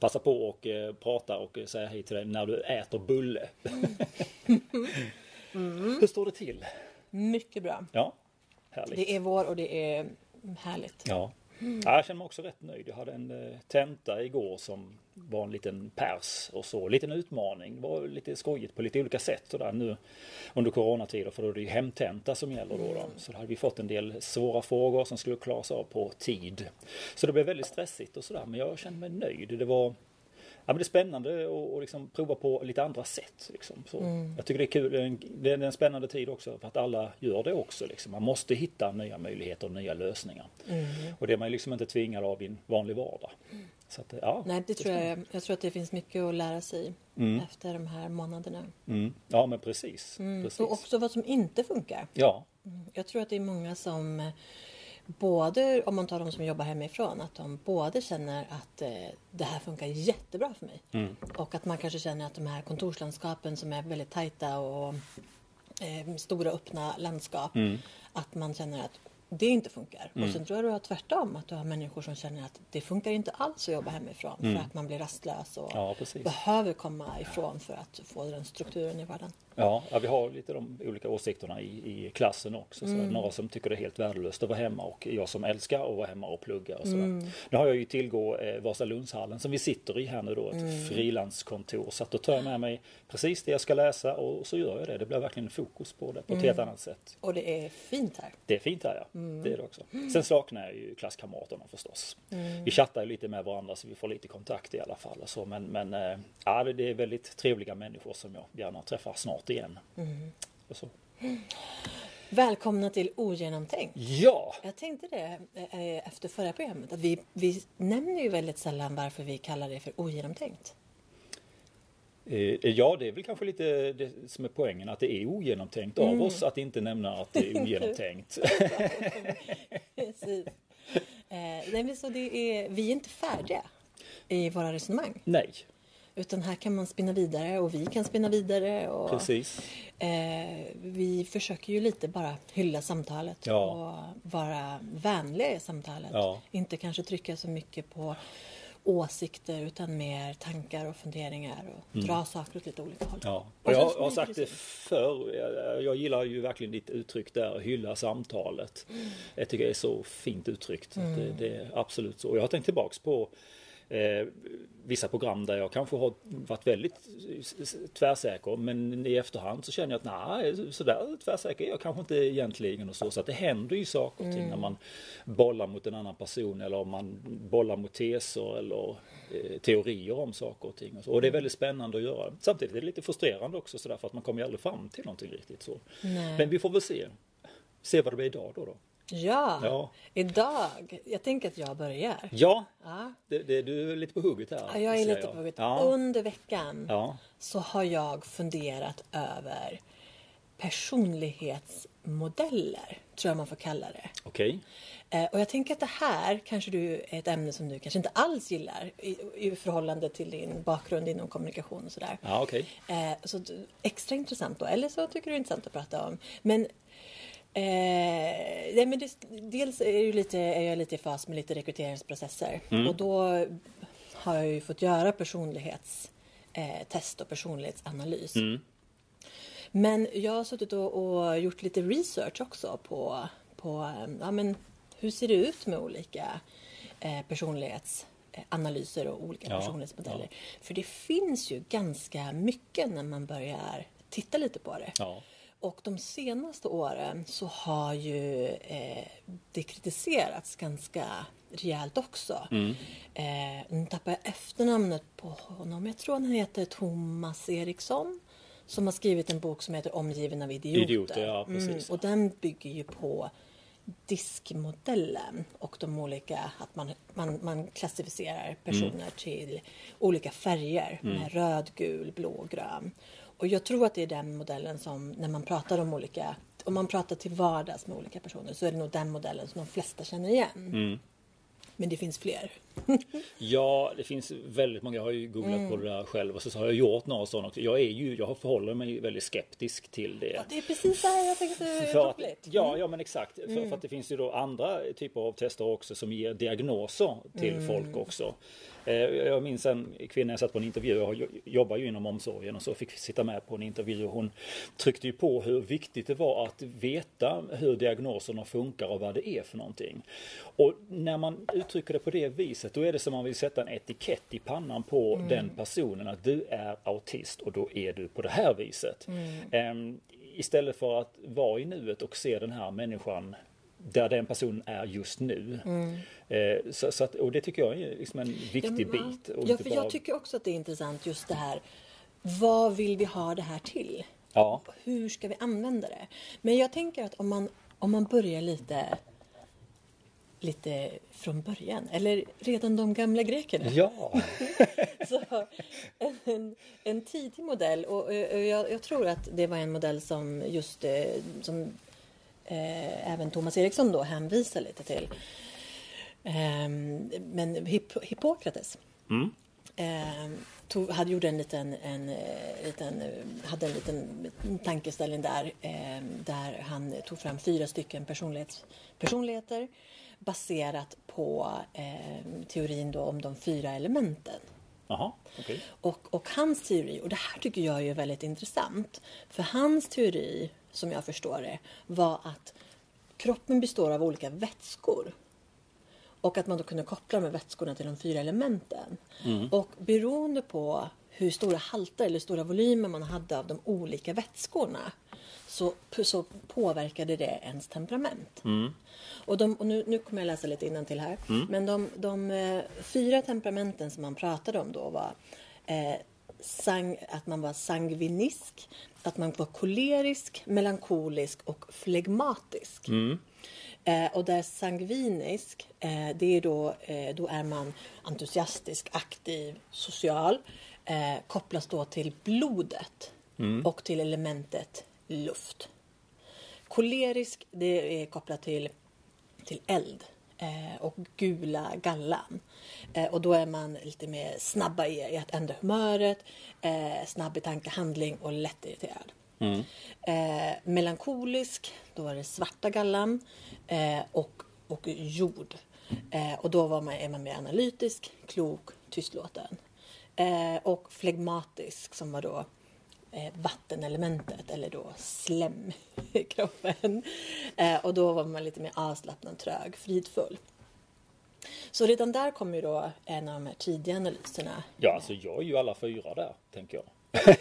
Passar på och eh, prata och eh, säga hej till dig när du äter bulle. Hur står det till? Mycket bra. Ja, härligt. Det är vår och det är härligt. Ja. ja. Jag känner mig också rätt nöjd. Jag hade en eh, tenta igår som var en liten pers och så. En liten utmaning. Det var lite skojigt på lite olika sätt. Så där. Nu under coronatider för då är det ju hemtenta som gäller då, då. Så då hade vi fått en del svåra frågor som skulle klaras av på tid. Så det blev väldigt stressigt och sådär. Men jag kände mig nöjd. Det var Ja, men det är spännande att liksom prova på lite andra sätt. Liksom. Så Mm. Jag tycker det är kul. Det är, en, det är en spännande tid också för att alla gör det också. Liksom. Man måste hitta nya möjligheter och nya lösningar. Mm. Och det är man ju liksom inte tvingad av i en vanlig vardag. Så att, ja, Nej, det tror jag, jag tror att det finns mycket att lära sig Mm. efter de här månaderna. Mm. Ja men precis. Mm. precis. Och också vad som inte funkar. Ja, Jag tror att det är många som eh, både om man tar de som jobbar hemifrån, att de både känner att eh, det här funkar jättebra för mig. Mm. Och att man kanske känner att de här kontorslandskapen som är väldigt tajta och eh, stora öppna landskap, Mm. att man känner att det inte funkar. Mm. Och sen tror jag du har tvärtom, att du har människor som känner att det funkar inte alls att jobba hemifrån Mm. för att man blir rastlös och ja behöver komma ifrån för att få den strukturen i vardagen. Ja, vi har lite de olika åsikterna i, i klassen också. Så Mm. Några som tycker det är helt värdelöst att vara hemma och jag som älskar att vara hemma och plugga och sådär. Mm. Nu har jag ju tillgå eh, Vasalundshallen som vi sitter i här nu då, ett Mm. frilanskontor. Så att då tar jag med mig precis det jag ska läsa och så gör jag det. Det blir verkligen fokus på det på ett helt Mm. annat sätt. Och det är fint här. Det är fint här ja, Mm. det är det också. Sen saknar jag ju klasskamraterna förstås. Mm. Vi chattar ju lite med varandra så vi får lite kontakt i alla fall. Så. Men, men ja, det- det är väldigt trevliga människor som jag gärna träffar snart igen. Mm. Och så. Välkomna till Ogenomtänkt. Ja! Jag tänkte det eh, efter förra programmet, att vi, vi nämner ju väldigt sällan varför vi kallar det för ogenomtänkt. Eh, Ja, det är väl kanske lite det som är poängen, att det är ogenomtänkt av Mm. oss att inte nämna att det är ogenomtänkt. Precis. Eh, nej, men så det är, vi är inte färdiga i våra resonemang. Nej, Utan här kan man spinna vidare och vi kan spinna vidare. Och, precis. Eh, vi försöker ju lite bara hylla samtalet Ja. och vara vänliga i samtalet. Ja. Inte kanske trycka så mycket på åsikter utan mer tankar och funderingar och Mm. dra saker åt lite olika håll. Ja, Och jag har sagt det förr. Jag, jag gillar ju verkligen ditt uttryck där, hylla samtalet. Jag tycker det är så fint uttryckt. Att det, det är absolut så. Jag har tänkt tillbaks på eh, vissa program där jag kanske har varit väldigt tvärsäker men i efterhand så känner jag att nej, sådär tvärsäker är jag kanske inte egentligen och så. Så att det händer ju saker och ting när man bollar mot en annan person eller om man bollar mot teser eller eh, teorier om saker och ting. Och, så. och det är väldigt spännande att göra. Samtidigt är det lite frustrerande också sådär för att man kommer ju aldrig fram till någonting riktigt så. Nej. Men vi får väl se. Se vad det blir idag då. då. Ja, Ja. idag. Jag tänker att jag börjar. Ja, Ja. det, det, du är lite på hugget här. Ja, jag är lite på hugget. Ja. Under veckan ja. så har jag funderat över personlighetsmodeller, tror jag man får kalla det. Okej. Eh, och jag tänker att det här kanske du är ett ämne som du kanske inte alls gillar i, i förhållande till din bakgrund inom kommunikation och sådär. Ja, okej. Eh, så extra intressant då, eller så tycker du det är intressant att prata om. Men, eh, nej, men det, dels är, ju lite, är jag lite i fas med lite rekryteringsprocesser Mm. och då har jag ju fått göra personlighetstest eh, och personlighetsanalys. Mm. Men jag har suttit och, och gjort lite research också på, på eh, ja, men hur ser det ut med olika eh, personlighetsanalyser och olika Ja, personlighetsmodeller. För det finns ju ganska mycket när man börjar titta lite på det. Ja. Och de senaste åren så har ju eh, det kritiserats ganska rejält också. Mm. Eh, nu tappar jag efternamnet på honom. Jag tror han heter Thomas Eriksson. Som har skrivit en bok som heter Omgiven av idioter. Idioter, ja, precis. Mm, och den bygger ju på diskmodellen och de olika, att man, man, man klassificerar personer Mm. till olika färger med röd, gul, blå, grön. Och jag tror att det är den modellen som när man pratar om olika, om man pratar till vardags med olika personer så är det nog den modellen som de flesta känner igen. Mm. Men det finns fler Ja, det finns väldigt många. Jag har ju googlat Mm. på det där själv och så har jag gjort några sådana också. Jag är ju, jag förhåller mig väldigt skeptisk till det. Ja, det är precis det här jag tänkte För att, ja, ja men exakt. För, för att det finns ju då andra typer av tester också som ger diagnoser till folk också. Eh, Jag minns en kvinna jag satt på en intervju, jag jobbar ju inom omsorgen och så fick sitta med på en intervju och hon tryckte ju på hur viktigt det var att veta hur diagnoserna funkar och vad det är för någonting. Och när man uttrycker det på det viset då är det som om man vill sätta en etikett i pannan på den personen att du är autist och då är du på det här viset. Ehm, istället för att vara i nuet och se den här människan där den personen är just nu. Eh, så, så att, och det tycker jag är liksom en viktig Mm. Ja, men- bit. Och Ja, för bara- jag tycker också att det är intressant just det här. Vad vill vi ha det här till? Ja. Hur ska vi använda det? Men jag tänker att om man, om man börjar lite lite från början, eller redan de gamla grekerna. Ja, Så, en, en tidig modell och eh, jag, jag tror att det var en modell som just eh, som eh, även Thomas Eriksson då hänvisar lite till. Ehm, men Hipp, Hippokrates ehm, tog, hade gjort en liten, en, eh, liten, eh, hade en liten tankeställning där ehm, där han tog fram fyra stycken personlighets, personligheter baserat på ehm, teorin då om de fyra elementen. jaha, okej. Och, och hans teori, och det här tycker jag är väldigt intressant. För hans teori, som jag förstår det, var att kroppen består av olika vätskor. Och att man då kunde koppla de vätskorna till de fyra elementen. Och beroende på hur stora halter eller stora volymer man hade av de olika vätskorna så, så påverkade det ens temperament. Och, de, och nu, nu kommer jag läsa lite till här. Men de, de eh, fyra temperamenten som man pratade om då var eh, sang, att man var sangvinisk, att man var kolerisk, melankolisk och flegmatisk. Eh, och där sangvinisk, eh, det är då, eh, då är man entusiastisk, aktiv, social. Eh, kopplas då till blodet och till elementet luft. Kolerisk, det är kopplat till, till eld och gula gallan. Eh, och då är man lite mer snabba i, att ändra humöret, eh, snabb i tanke, handling och lättirriterad. Eh, melankolisk, då var det svarta gallan eh, och, och jord. Eh, och då var man, är man mer analytisk, klok, tystlåten. Eh, och flegmatisk som var då eh, vattenelementet eller då slem i kroppen. Eh, och då var man lite mer avslappnad, trög, fridfull. Så redan där kommer ju då en av de här tidiga analyserna. Ja, alltså jag är ju alla fyra där, tänker jag.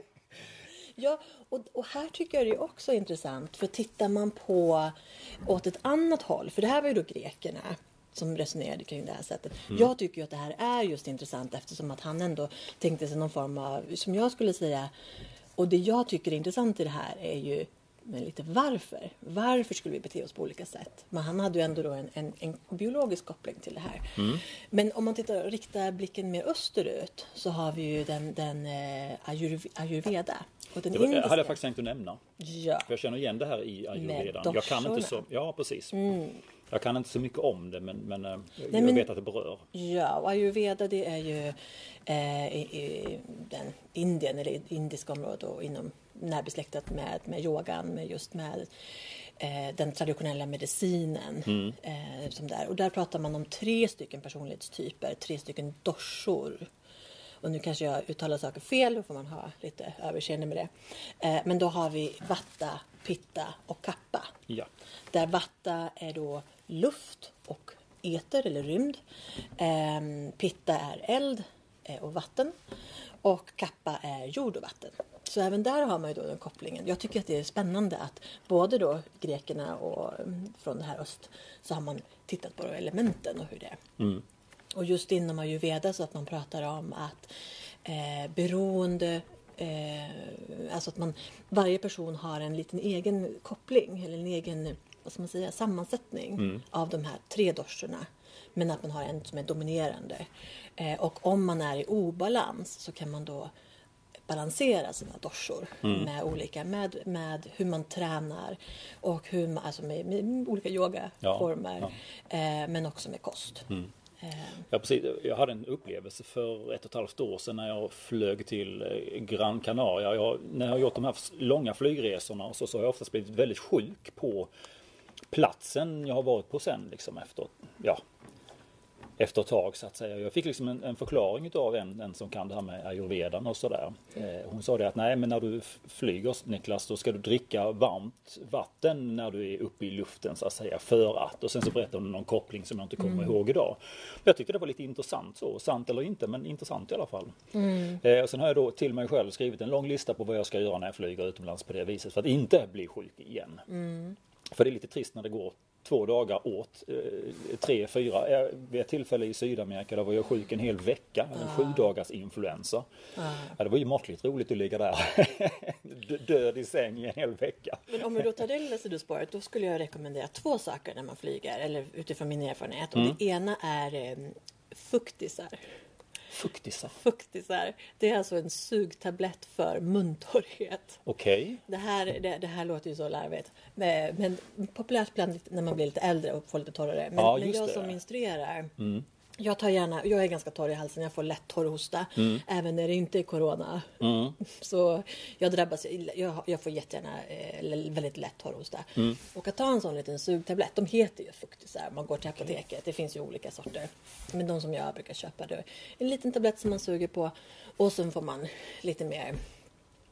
Ja, och, och här tycker jag det är också intressant för tittar man på åt ett annat håll, för det här var ju då grekerna som resonerade kring det här sättet. Jag tycker att det här är just intressant eftersom att han ändå tänkte sig någon form av, som jag skulle säga, och det jag tycker är intressant i det här är ju men lite varför. Varför skulle vi bete oss på olika sätt? Men han hade ju ändå då en, en, en biologisk koppling till det här. Men om man tittar och riktar blicken mer österut så har vi ju den, den eh, ayurv, ayurveda. Och den Det var- indiska. hade jag faktiskt tänkt att nämna. Ja. För jag känner igen det här i ayurvedan. Jag kan inte så, ja precis. Jag kan inte så mycket om det men, men eh, jag men- vet att det berör. Ja, och ayurveda det är ju eh, i, i den Indien eller indiska området och inom närbesläktat med, med yogan, med just med eh, den traditionella medicinen. Eh, som där. Och där pratar man om tre stycken personlighetstyper, tre stycken dorsor. Och nu kanske jag uttalar saker fel, då får man ha lite överseende med det. Eh, men då har vi vatta, pitta och kappa. Ja. Där vatta är då luft och eter eller rymd. Ehm, pitta är eld eh, och vatten. Och kappa är jord och vatten. Så även där har man ju då den kopplingen. Jag tycker att det är spännande att både då grekerna och mm, från det här öst så har man tittat på elementen och hur det är. Och just inom ayurveda så att man pratar om att eh, beroende Eh, alltså att man, varje person har en liten egen koppling eller en egen vad ska man säga, sammansättning av de här tre dorsorna. Men att man har en som är dominerande. Eh, och om man är i obalans så kan man då balansera sina dorsor med olika, med, med hur man tränar och hur man, alltså med, med olika yogaformer. Ja, Eh, men också med kost. Ja, precis. Jag hade en upplevelse för ett och ett halvt år sedan när jag flög till eh, Gran Canaria. Jag, när jag har gjort de här långa flygresorna så, så har jag oftast blivit väldigt sjuk på platsen jag har varit på sen liksom efter, ja, efter ett tag så att säga. Jag fick liksom en, en förklaring av en, en som kan det här med ayurvedan och sådär. Eh, hon sa det att nej men när du flyger Niklas då ska du dricka varmt vatten när du är uppe i luften så att säga för att. Och sen så berättade hon någon koppling som jag inte kommer mm. ihåg idag. Jag tyckte det var lite intressant så, sant eller inte men intressant i alla fall. Mm. Eh, och sen har jag då till mig själv skrivit en lång lista på vad jag ska göra när jag flyger utomlands på det viset för att inte bli sjuk igen. Mm. För det är lite trist när det går två dagar åt, eh, tre, fyra. Eh, vid ett tillfälle i Sydamerika där var jag sjuk en hel vecka, en ah. sju dagars influensa. Ah. Ja, det var ju måttligt roligt att ligga där död i säng i en hel vecka. Men om vi då tar det lilla sidospåret, då skulle jag rekommendera två saker när man flyger, eller utifrån min erfarenhet. Och mm. Det ena är eh, fuktisar. Fuktisar. Fuktisar. Det är alltså en sugtablett för muntorrhet. Okej. Okay. Det, här, det, det, här låter ju så larvigt. Men, men populärt bland när man blir lite äldre och får lite torrare. Men, ja, men jag det. som instruerar mm. Jag tar gärna, jag är ganska torr i halsen, jag får lätt torrhosta. Mm. Även när det inte är Corona. Mm. Så jag drabbas, jag, jag får jättegärna eh, väldigt lätt torrhosta. Mm. Och att ta en sån liten sugtablett, de heter ju fuktisar. Man går till apoteket, det finns ju olika sorter. Men de som jag brukar köpa, det är en liten tablett som man suger på. Och sen får man lite mer,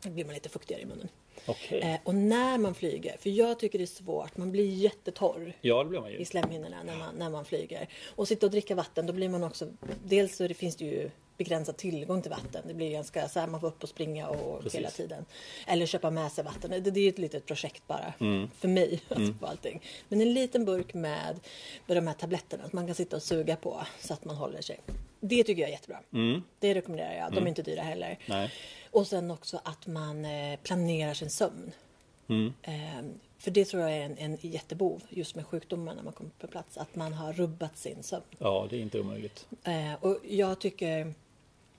blir man lite fuktigare i munnen. Okay. Eh, och när man flyger, för jag tycker det är svårt, man blir jättetorr ja, det blir man ju. i slemhinnorna när man, när man flyger. Och sitta och dricka vatten, då blir man också, dels så det finns det ju begränsad tillgång till vatten. Det blir ganska så här, man får upp och springa och Precis. hela tiden. Eller köpa med sig vatten. Det, det är ett litet projekt bara mm. för mig. Alltså mm. på allting. Men en liten burk med, med de här tabletterna som man kan sitta och suga på så att man håller sig. Det tycker jag är jättebra. Mm. Det rekommenderar jag. De är mm. inte dyra heller. Nej. Och sen också att man eh, planerar sin sömn. Mm. Eh, för det tror jag är en, en jättebov just med sjukdomar när man kommer på plats. Att man har rubbat sin sömn. Ja, det är inte omöjligt. Eh, och jag tycker,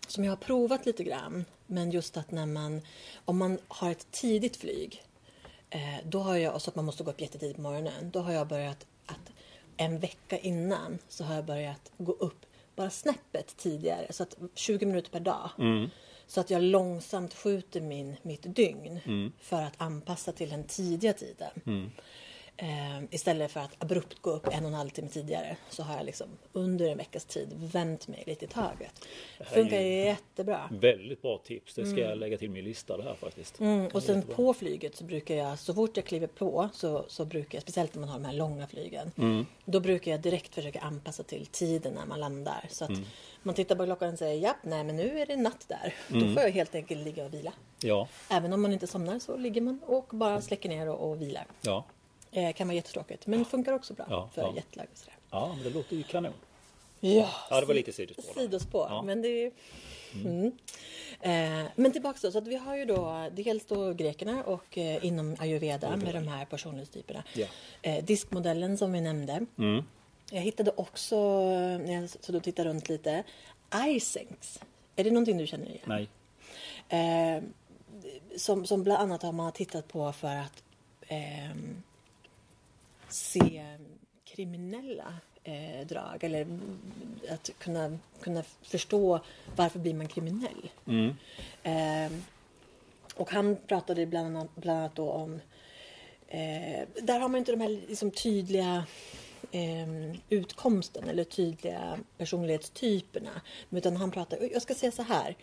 som jag har provat lite grann, men just att när man, om man har ett tidigt flyg, då har jag, så att man måste gå upp jättetidigt på morgonen, då har jag börjat att en vecka innan så har jag börjat gå upp bara snäppet tidigare, så att 20 minuter per dag. Mm. Så att jag långsamt skjuter min, mitt dygn mm. för att anpassa till den tidiga tiden. Mm. Eh, istället för att abrupt gå upp en och en halv timme tidigare så har jag liksom under en veckas tid vänt mig lite i taget. Det funkar jättebra. Väldigt bra tips. Det ska mm. jag lägga till min lista det här faktiskt. Mm. Och sen jättebra. på flyget så brukar jag så fort jag kliver på så, så brukar jag, speciellt när man har de här långa flygen, mm. då brukar jag direkt försöka anpassa till tiden när man landar. Så att mm. man tittar på klockan och säger ja, nej men nu är det natt där. Då mm. får jag helt enkelt ligga och vila. Ja. Även om man inte somnar så ligger man och bara släcker ner och, och vilar. Ja. Eh, kan vara jättetråkigt men funkar också bra ja, för ja. jetlag och sådär. Ja, men det låter ju kanon. Ja, ja det var lite sidospår. Sidospår, ja. men det är Mm. Eh, men tillbaka då, så att vi har ju då dels då grekerna och eh, inom ayurveda mm. med de här personlighetstyperna. Yeah. Eh, diskmodellen som vi nämnde. Mm. Jag hittade också, när jag så då tittade runt lite, Isenks. Är det någonting du känner igen? Nej. Eh, som, som bland annat har man tittat på för att ehm, se kriminella eh, drag eller att kunna, kunna förstå varför blir man kriminell. Mm. Eh, och han pratade bland annat, bland annat då om eh, där har man inte de här liksom, tydliga eh, utkomsten eller tydliga personlighetstyperna. Utan han pratar, jag ska säga så här.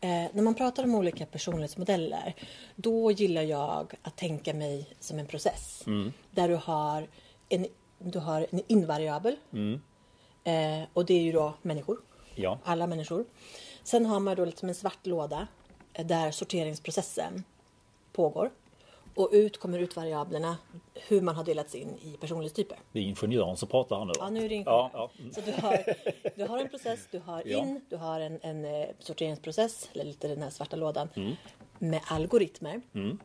Eh, när man pratar om olika personlighetsmodeller då gillar jag att tänka mig som en process. Mm. Där du har en, du har en invariabel. Mm. Eh, och det är ju då människor. Ja. Alla människor. Sen har man då liksom en svart låda eh, där sorteringsprocessen pågår. Och ut kommer utvariablerna hur man har delats in i personlighetstyper. Det är ingenjören som pratar här nu. Ja, nu är det ingenjör. Ja, ja. Så du har, du har en process, du har in, ja. du har en, en eh, sorteringsprocess, eller lite den här svarta lådan, mm. med algoritmer. Mm.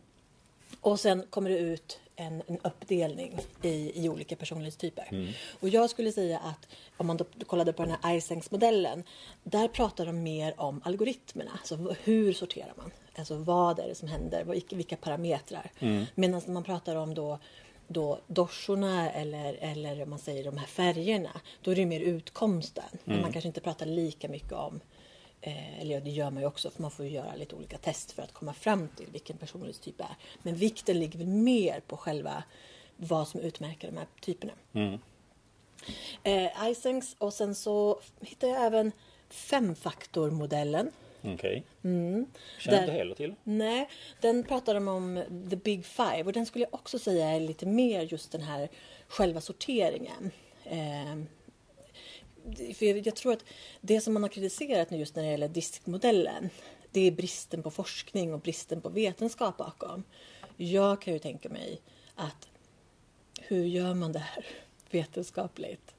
Och sen kommer det ut en, en uppdelning i, i olika personlighetstyper. Mm. Och jag skulle säga att om man då kollade på den här Eysenks-modellen, där pratar de mer om algoritmerna. Alltså hur sorterar man? Alltså vad är det som händer? Vilka parametrar? Mm. Medan när man pratar om då då dorsorna eller, eller man säger de här färgerna, då är det mer utkomsten. Men man kanske inte pratar lika mycket om Eh, eller ja, det gör man ju också för man får göra lite olika test för att komma fram till vilken personlighetstyp det är. Men vikten ligger väl mer på själva vad som utmärker de här typerna. Mm. Eh, Isings och sen så hittar jag även femfaktormodellen. Okej. Mm. Känner Där- inte heller till. Nej, den pratar de om the big five och den skulle jag också säga är lite mer just den här själva sorteringen. Eh, för jag, tror att det som man har kritiserat nu just när det gäller distriktmodellen det är bristen på forskning och bristen på vetenskap bakom. Jag kan ju tänka mig att hur gör man det här vetenskapligt?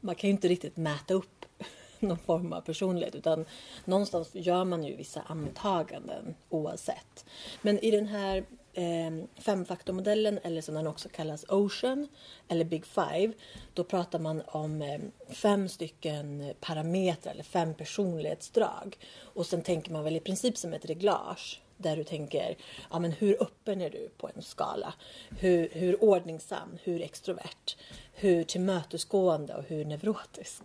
Man kan ju inte riktigt mäta upp någon form av personlighet utan någonstans gör man ju vissa antaganden oavsett. Men i den här eh, femfaktormodellen eller som den också kallas Ocean eller Big Five då pratar man om eh, fem stycken parametrar eller fem personlighetsdrag och sen tänker man väl i princip som ett reglage där du tänker, ja men hur öppen är du på en skala? Hur, hur ordningsam, hur extrovert, hur tillmötesgående och hur neurotisk?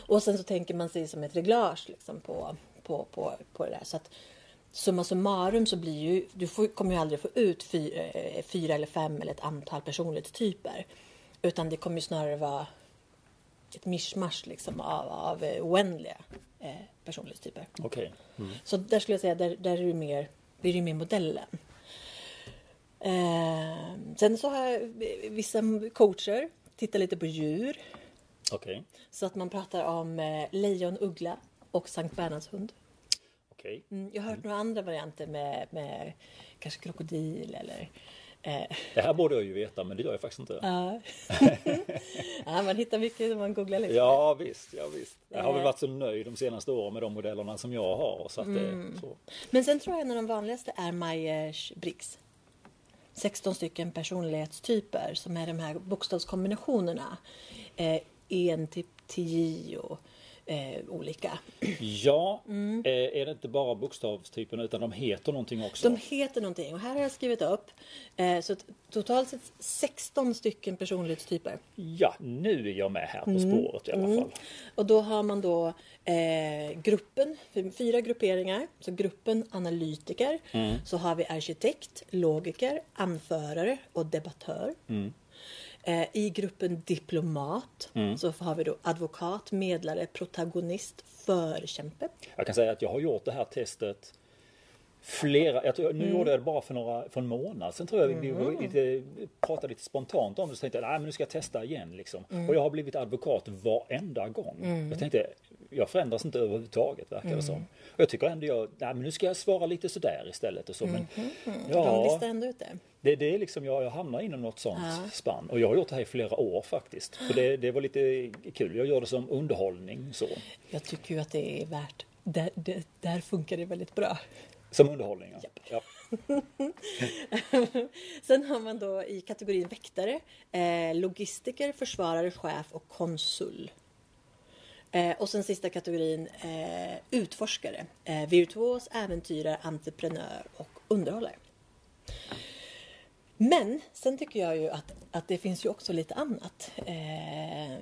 Och sen så tänker man sig som ett reglage liksom på, på, på, på det där. Så att summa summarum så blir ju, du får, kommer ju aldrig få ut fyra, eh, fyra eller fem eller ett antal personlighetstyper. Utan det kommer ju snarare vara ett mischmasch liksom av, av oändliga eh, personlighetstyper. Okej. Så där skulle jag säga, där, där är det mer, det är ju mer modellen. Eh, sen så har jag vissa coacher tittar lite på djur. Okej. Så att man pratar om eh, lejon, uggla och Sankt Bernhards hund. Okej. Mm, jag har hört några andra varianter med, med kanske krokodil eller Det här borde jag ju veta men det gör jag faktiskt inte. ja. ja, man hittar mycket när man googlar lite. Ja visst, ja visst. Jag har väl Eh. varit så nöjd de senaste åren med de modellerna som jag har. Så Mm. det, så. Men sen tror jag en av de vanligaste är Myers-Briggs. 16 stycken personlighetstyper som är de här bokstavskombinationerna. Eh, en till tio eh, olika. Ja, eh, är det inte bara bokstavstypen utan de heter någonting också? De heter någonting och här har jag skrivit upp eh, så totalt sett 16 stycken personlighetstyper. Ja, nu är jag med här på Mm. spåret i alla fall. Och då har man då eh, gruppen, fyra grupperingar. Så gruppen analytiker. Så har vi arkitekt, logiker, anförare och debattör. Eh, I gruppen diplomat så har vi då advokat, medlare, protagonist, förkämpe. Jag kan säga att jag har gjort det här testet Flera, jag tror, nu Mm. gjorde jag det bara för, några, för en månad sen tror jag vi var lite, pratade lite spontant om det så tänkte jag nej men nu ska jag testa igen liksom. Mm. Och jag har blivit advokat varenda gång. Jag tänkte jag förändras inte överhuvudtaget verkar det som. Mm. Och jag tycker ändå jag, nej men nu ska jag svara lite sådär istället och så. Men, De ja, listar ändå ut det. det, det är liksom jag, jag hamnar inom något sånt Ja. spann. Och jag har gjort det här i flera år faktiskt. För det, det var lite kul. Jag gör det som underhållning så. Jag tycker ju att det är värt, där, där, där funkar det väldigt bra. Som underhållning ja. ja. Sen har man då i kategorin väktare eh, logistiker, försvarare, chef och konsul. Eh, och sen sista kategorin eh, utforskare. Eh, virtuos, äventyrare, entreprenör och underhållare. Men sen tycker jag ju att, att det finns ju också lite annat. Eh,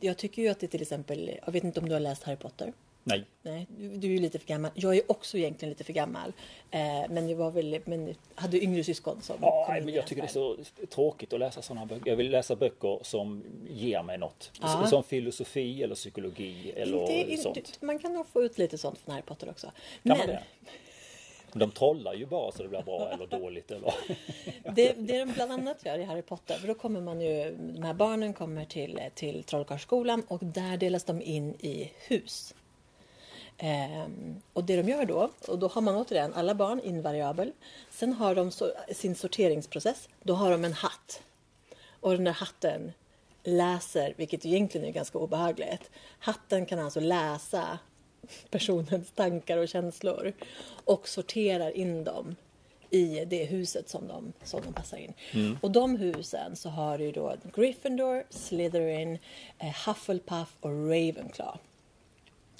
jag tycker ju att det till exempel, jag vet inte om du har läst Harry Potter? Nej. Nej, du, du är lite för gammal. Jag är också egentligen lite för gammal. Eh, men jag var väl, men hade yngre syskon som Ja, kom nej, men jag tycker det är så tråkigt att läsa sådana böcker. Jag vill läsa böcker som ger mig något. Ja. Som filosofi eller psykologi eller Inte, sånt. man kan nog få ut lite sånt från Harry Potter också. Kan man Men det? De trollar ju bara så det blir bra eller dåligt. Eller... det, det de bland annat gör i Harry Potter, för då kommer man ju, de här barnen kommer till, till Trollkarlsskolan och där delas de in i hus. Ehm, och det de gör då, och då har man återigen alla barn invariabel. Sen har de så, sin sorteringsprocess. Då har de en hatt. Och den där hatten läser, vilket egentligen är ganska obehagligt. Hatten kan alltså läsa personens tankar och känslor och sorterar in dem i det huset som de, som de passar in. Och de husen så har du då Gryffindor, Slytherin, eh, Hufflepuff och Ravenclaw.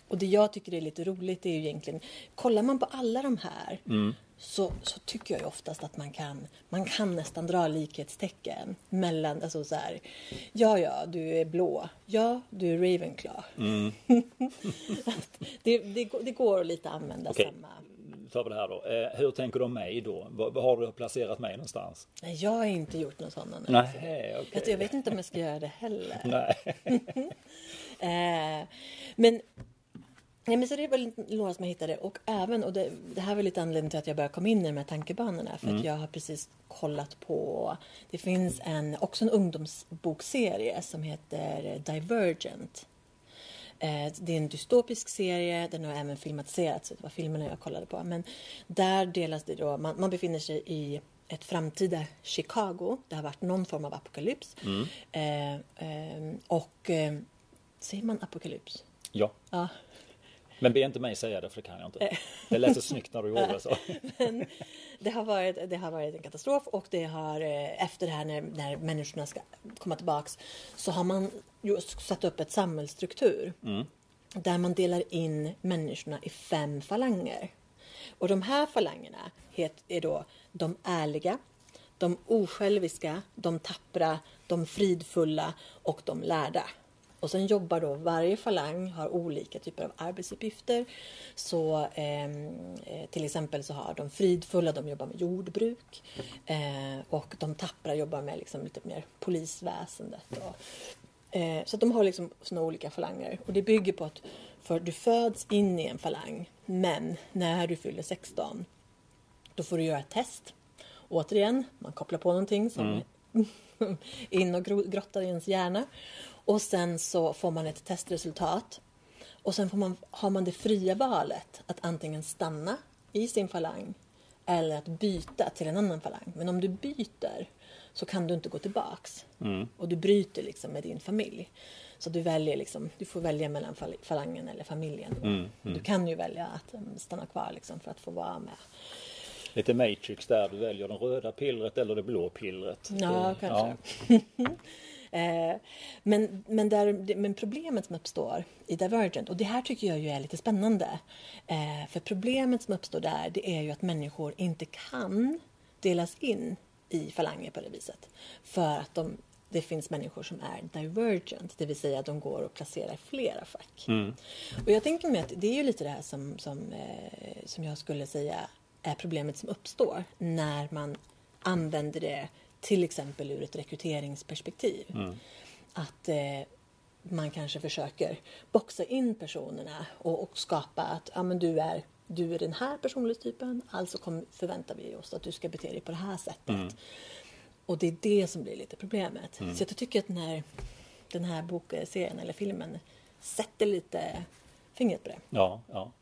Och det jag tycker är lite roligt är ju egentligen, kollar man på alla de här så, så tycker jag ju oftast att man kan, man kan nästan dra likhetstecken mellan, alltså så här, ja ja, du är blå, ja du är Ravenclaw. Mm. det, det, det går att lite använda Okej. samma. tar vi det här då. Eh, hur tänker du om mig då? Var, har du placerat mig någonstans? Nej, jag har inte gjort någon sån analys. Nej, okej. Jag, jag vet inte om jag ska göra det heller. Nej. Eh, men, nej, men så det var några som jag hittade och även, och det, det här var lite anledningen till att jag började komma in i de här tankebanorna för att jag har precis kollat på, det finns en, också en ungdomsbokserie som heter Divergent. Eh, Det är en dystopisk serie, den har även filmatiserats, det var filmerna jag kollade på. Men där delas det då, man, man befinner sig i ett framtida Chicago. Det har varit någon form av apokalyps. Eh, eh, och eh, säger man apokalyps? Ja, Ja. Men be inte mig säga det för det kan jag inte. Det lät så snyggt när du gjorde det så. Men det, har varit, det har varit en katastrof och det har eh, efter det här när, när människorna ska komma tillbaks så har man just satt upp ett samhällsstruktur där man delar in människorna i fem falanger. Och de här falangerna het, är då de ärliga, de osjälviska, de tappra, de fridfulla och de lärda. Och sen jobbar då varje falang har olika typer av arbetsuppgifter. Så ehm, eh, till exempel så har de fridfulla, de jobbar med jordbruk. Eh, och de tappra jobbar med liksom lite mer polisväsendet. Och, eh, så de har liksom såna olika falanger. Och det bygger på att för du föds in i en falang. Men när du fyller 16 då får du göra ett test. Återigen, man kopplar på någonting som in och gro- grottar i ens hjärna. Och sen så får man ett testresultat. Och sen får man, har man det fria valet att antingen stanna i sin falang eller att byta till en annan falang. Men om du byter så kan du inte gå tillbaks. Och du bryter liksom med din familj. Så du väljer liksom, du får välja mellan fal- falangen eller familjen. då. Du kan ju välja att um, stanna kvar liksom för att få vara med. Lite Matrix där, du väljer det röda pillret eller det blå pillret. Ja, Det- kanske. Eh, men, men, där, men problemet som uppstår i Divergent, och det här tycker jag ju är lite spännande. Eh, för problemet som uppstår där, det är ju att människor inte kan delas in i falanger på det viset. För att de, det finns människor som är divergent, det vill säga att de går och placerar flera fack. Och jag tänker mig att det är ju lite det här som, som, eh, som jag skulle säga är problemet som uppstår när man använder det till exempel ur ett rekryteringsperspektiv. Att eh, man kanske försöker boxa in personerna och, och skapa att ja, men du, är, du är den här personlighetstypen, alltså kom, förväntar vi oss att du ska bete dig på det här sättet. Och det är det som blir lite problemet. Så jag tycker att den här, den här bokserien eller filmen sätter lite fingret på det. Ja, ja.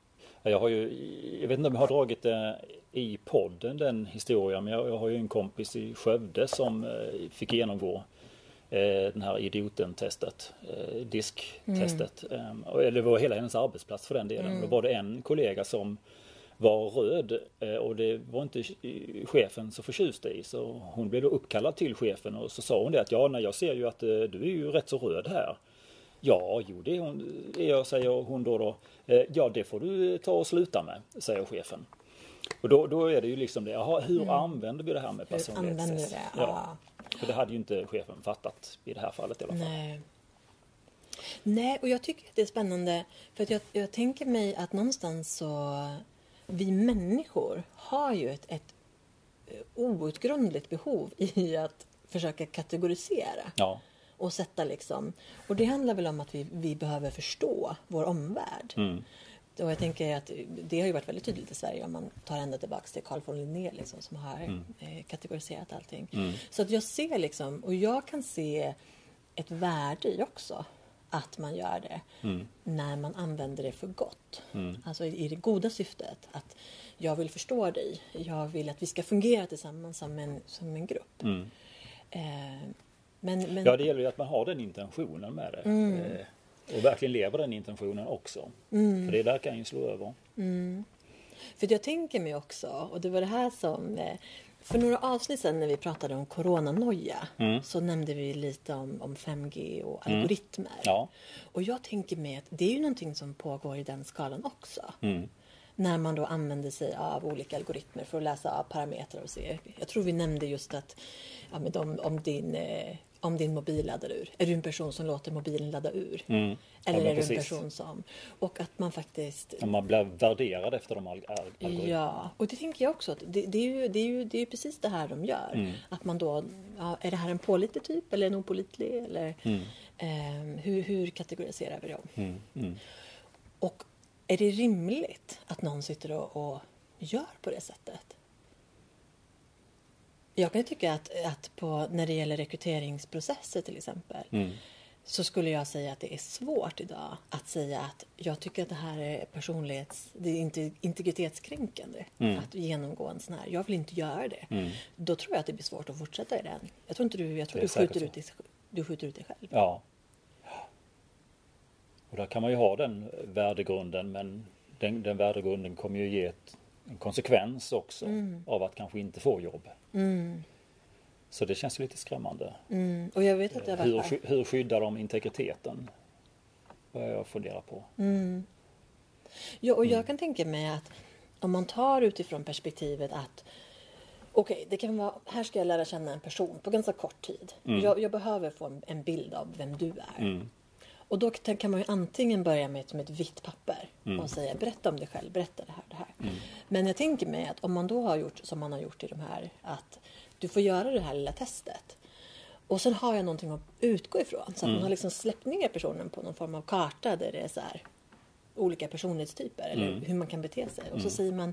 Jag har ju, jag vet inte om jag har dragit det i podden den historien, men jag, jag har ju en kompis i Skövde som eh, fick genomgå eh, den här idioten-testet, eh, disktestet. Eh, och- eller det var hela hennes arbetsplats för den delen. Då var det en kollega som var röd eh, och det var inte eh, chefen så förtjust i. Så hon blev då uppkallad till chefen och så sa hon det att ja, nej, jag ser ju att eh, du är ju rätt så röd här. Ja, jo det är, hon, jag, säger hon då. då. Eh, Ja, det får du ta och sluta med, säger chefen. Och då, då är det ju liksom det, jaha, hur använder vi det här med Mm. Personlighetstest? det? Ja. För det hade ju inte chefen fattat i det här fallet i alla fall. Nej. Nej, och jag tycker att det är spännande för att jag, jag tänker mig att någonstans så vi människor har ju ett, ett eh, outgrundligt behov i att försöka kategorisera Ja, och sätta liksom. Och det handlar väl om att vi, vi behöver förstå vår omvärld. Och jag tänker att det har ju varit väldigt tydligt i Sverige om man tar ända tillbaka till Carl von Linné liksom, som har eh, kategoriserat allting. Så att jag ser liksom, och jag kan se ett värde i också att man gör det när man använder det för gott. Alltså i, i det goda syftet att jag vill förstå dig, jag vill att vi ska fungera tillsammans som en, som en grupp. Eh, men, men, ja det gäller ju att man har den intentionen med det. Mm. Eh, Och verkligen lever den intentionen också. Mm. För det där kan ju slå över. För jag tänker mig också, och det var det här som... eh, För några avsnitt sedan när vi pratade om coronanoja så nämnde vi lite om, om 5G och algoritmer. Ja. Och jag tänker mig att det är ju någonting som pågår i den skalan också. När man då använder sig av olika algoritmer för att läsa av parametrar och se. Jag tror vi nämnde just att ja, om, om, din, eh, om din mobil laddar ur. Är du en person som låter mobilen ladda ur? Mm. Eller men är du en precis. person som... Och att man faktiskt... Ja, Man blir värderad efter de al- al- algoritmerna. Ja, och det tänker jag också. Det, det, är ju, det, är ju, det är ju precis det här de gör. Mm. Att man då, ja, är det här en pålitlig typ eller en opålitlig? Eller, Mm. ehm, hur, hur kategoriserar vi dem? Mm. Mm. Och är det rimligt att någon sitter och, och gör på det sättet? Jag kan tycka att, att på, när det gäller rekryteringsprocesser till exempel Mm. så skulle jag säga att det är svårt idag att säga att jag tycker att det här är personlighets... Det är inte integritetskränkande Mm. att genomgå en sån här. Jag vill inte göra det. Mm. Då tror jag att det blir svårt att fortsätta i den. Jag tror inte du... Jag tror du skjuter, ut dig, du skjuter ut dig själv. Ja. Och där kan man ju ha den värdegrunden men den, den värdegrunden kommer ju ge ett, en konsekvens också av att kanske inte få jobb. Mm. Så det känns ju lite skrämmande. Mm. Och jag vet att det Hur, sky- hur skyddar de integriteten? Vad jag funderar på. Mm. Ja, och Mm. jag kan tänka mig att om man tar utifrån perspektivet att Okej, det kan vara, här ska jag lära känna en person på ganska kort tid. Jag, jag behöver få en, en bild av vem du är. Mm. Och då kan man ju antingen börja med ett, som ett vitt papper Mm. och säga berätta om dig själv, berätta det här, det här. Men jag tänker mig att om man då har gjort som man har gjort i de här, att du får göra det här lilla testet. Och sen har jag någonting att utgå ifrån. Så att man har liksom släppt ner personen på någon form av karta där det är så här olika personlighetstyper eller Mm. hur man kan bete sig. Och så säger man,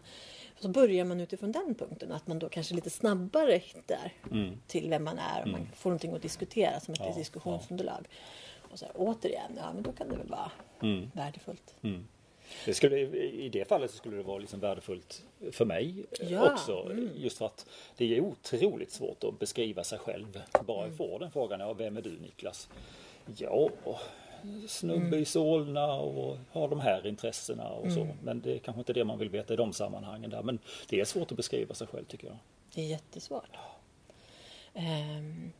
så börjar man utifrån den punkten att man då kanske lite snabbare hittar Mm. till vem man är och man får någonting att diskutera som ett Ja, diskussionsunderlag. Och så här, återigen, ja men då kan det väl vara Mm. värdefullt. Mm. Det skulle, I det fallet så skulle det vara liksom värdefullt för mig eh, Ja, också. mm. Just för att det är otroligt svårt att beskriva sig själv. Bara Mm. jag får den frågan, ja, vem är du Niklas? Ja, snubbe Mm. i Solna och har de här intressena och så. Mm. Men det är kanske inte det man vill veta i de sammanhangen där. Men det är svårt att beskriva sig själv tycker jag. Det är jättesvårt. Ehm,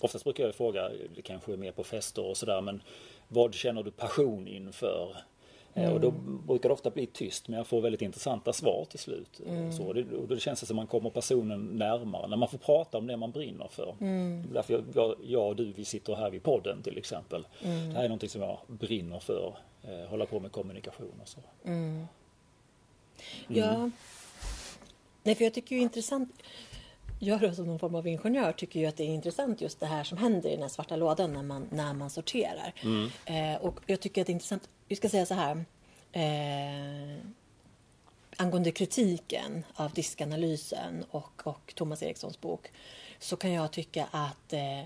Oftast brukar jag fråga, det kanske är mer på fester och sådär, men vad känner du passion inför? Eh, Och då brukar det ofta bli tyst, men jag får väldigt intressanta svar till slut. Eh, Så det, och då känns det som man kommer personen närmare, när man får prata om det man brinner för. Därför jag, jag, jag och du, vi sitter här vid podden till exempel. Det här är någonting som jag brinner för, eh, hålla på med kommunikation och så. Ja. Nej, för jag tycker ju intressant. Jag då som någon form av ingenjör tycker ju att det är intressant just det här som händer i den här svarta lådan när man, när man sorterar. Eh, och jag tycker att det är intressant. Vi ska säga så här. Eh, angående kritiken av diskanalysen och, och Thomas Erikssons bok så kan jag tycka att eh,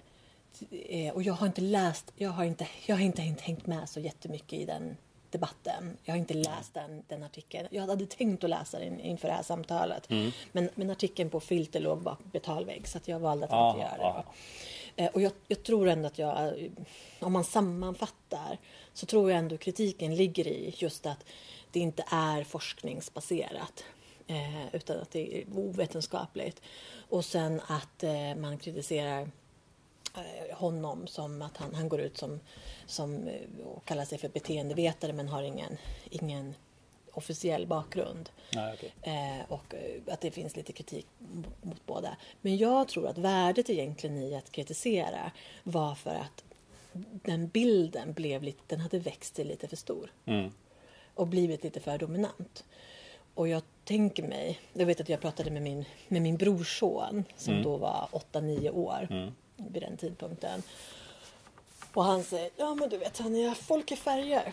eh, och jag har inte läst, jag har inte, jag har inte hängt med så jättemycket i den debatten. Jag har inte läst den, den artikeln. Jag hade tänkt att läsa den inför det här samtalet. Men, men artikeln på Filter låg bak betalvägg så att jag valde att Aha, inte göra det. aha. Eh, Och jag, jag tror ändå att jag, eh, om man sammanfattar, så tror jag ändå kritiken ligger i just att det inte är forskningsbaserat. Eh, utan att det är ovetenskapligt. Och sen att man kritiserar honom som att han, han går ut som, som eh, och kallar sig för beteendevetare men har ingen, ingen officiell bakgrund. Nej, okej. Eh, och eh, att det finns lite kritik mot, båda. Men jag tror att värdet egentligen i att kritisera var för att den bilden blev lite, den hade växt sig lite för stor Mm. och blivit lite för dominant. Och jag tänker mig, jag vet att jag pratade med min, med min brorson som då var 8-9 år Mm. Vid den tidpunkten. Och han säger, ja men du vet Tanja, folk är färger.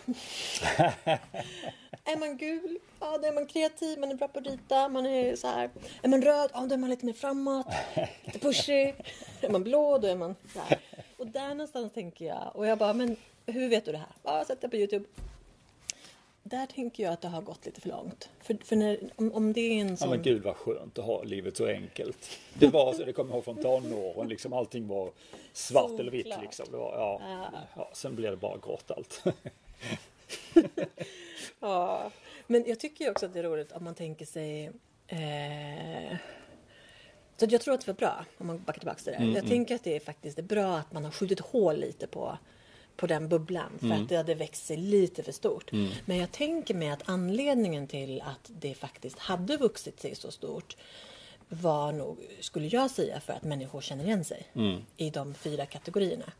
är man gul, ja då är man kreativ, man är bra på att rita, man är så här. Är man röd, ja då är man lite mer framåt, lite pushig. Är man blå, då är man så här. Och där någonstans tänker jag, och jag bara, men hur vet du det här? Ja, jag har sett det på Youtube. Där tänker jag att det har gått lite för långt. För, för när, om, om det är en Ja sån... men gud vad skönt att ha livet så enkelt. Det var så, det kommer jag ihåg från tonåren, liksom allting var svart eller vitt liksom. Det var, ja, Ja. ja, sen blev det bara grått allt. Ja, men jag tycker också att det är roligt om man tänker sig... Eh, så jag tror att det var bra, om man backar tillbaka till det. Jag tänker att det är faktiskt är bra att man har skjutit hål lite på, på den bubblan för Mm. att det hade växt sig lite för stort. Men jag tänker mig att anledningen till att det faktiskt hade vuxit sig så stort var nog, skulle jag säga, för att människor känner igen sig Mm. i de fyra kategorierna.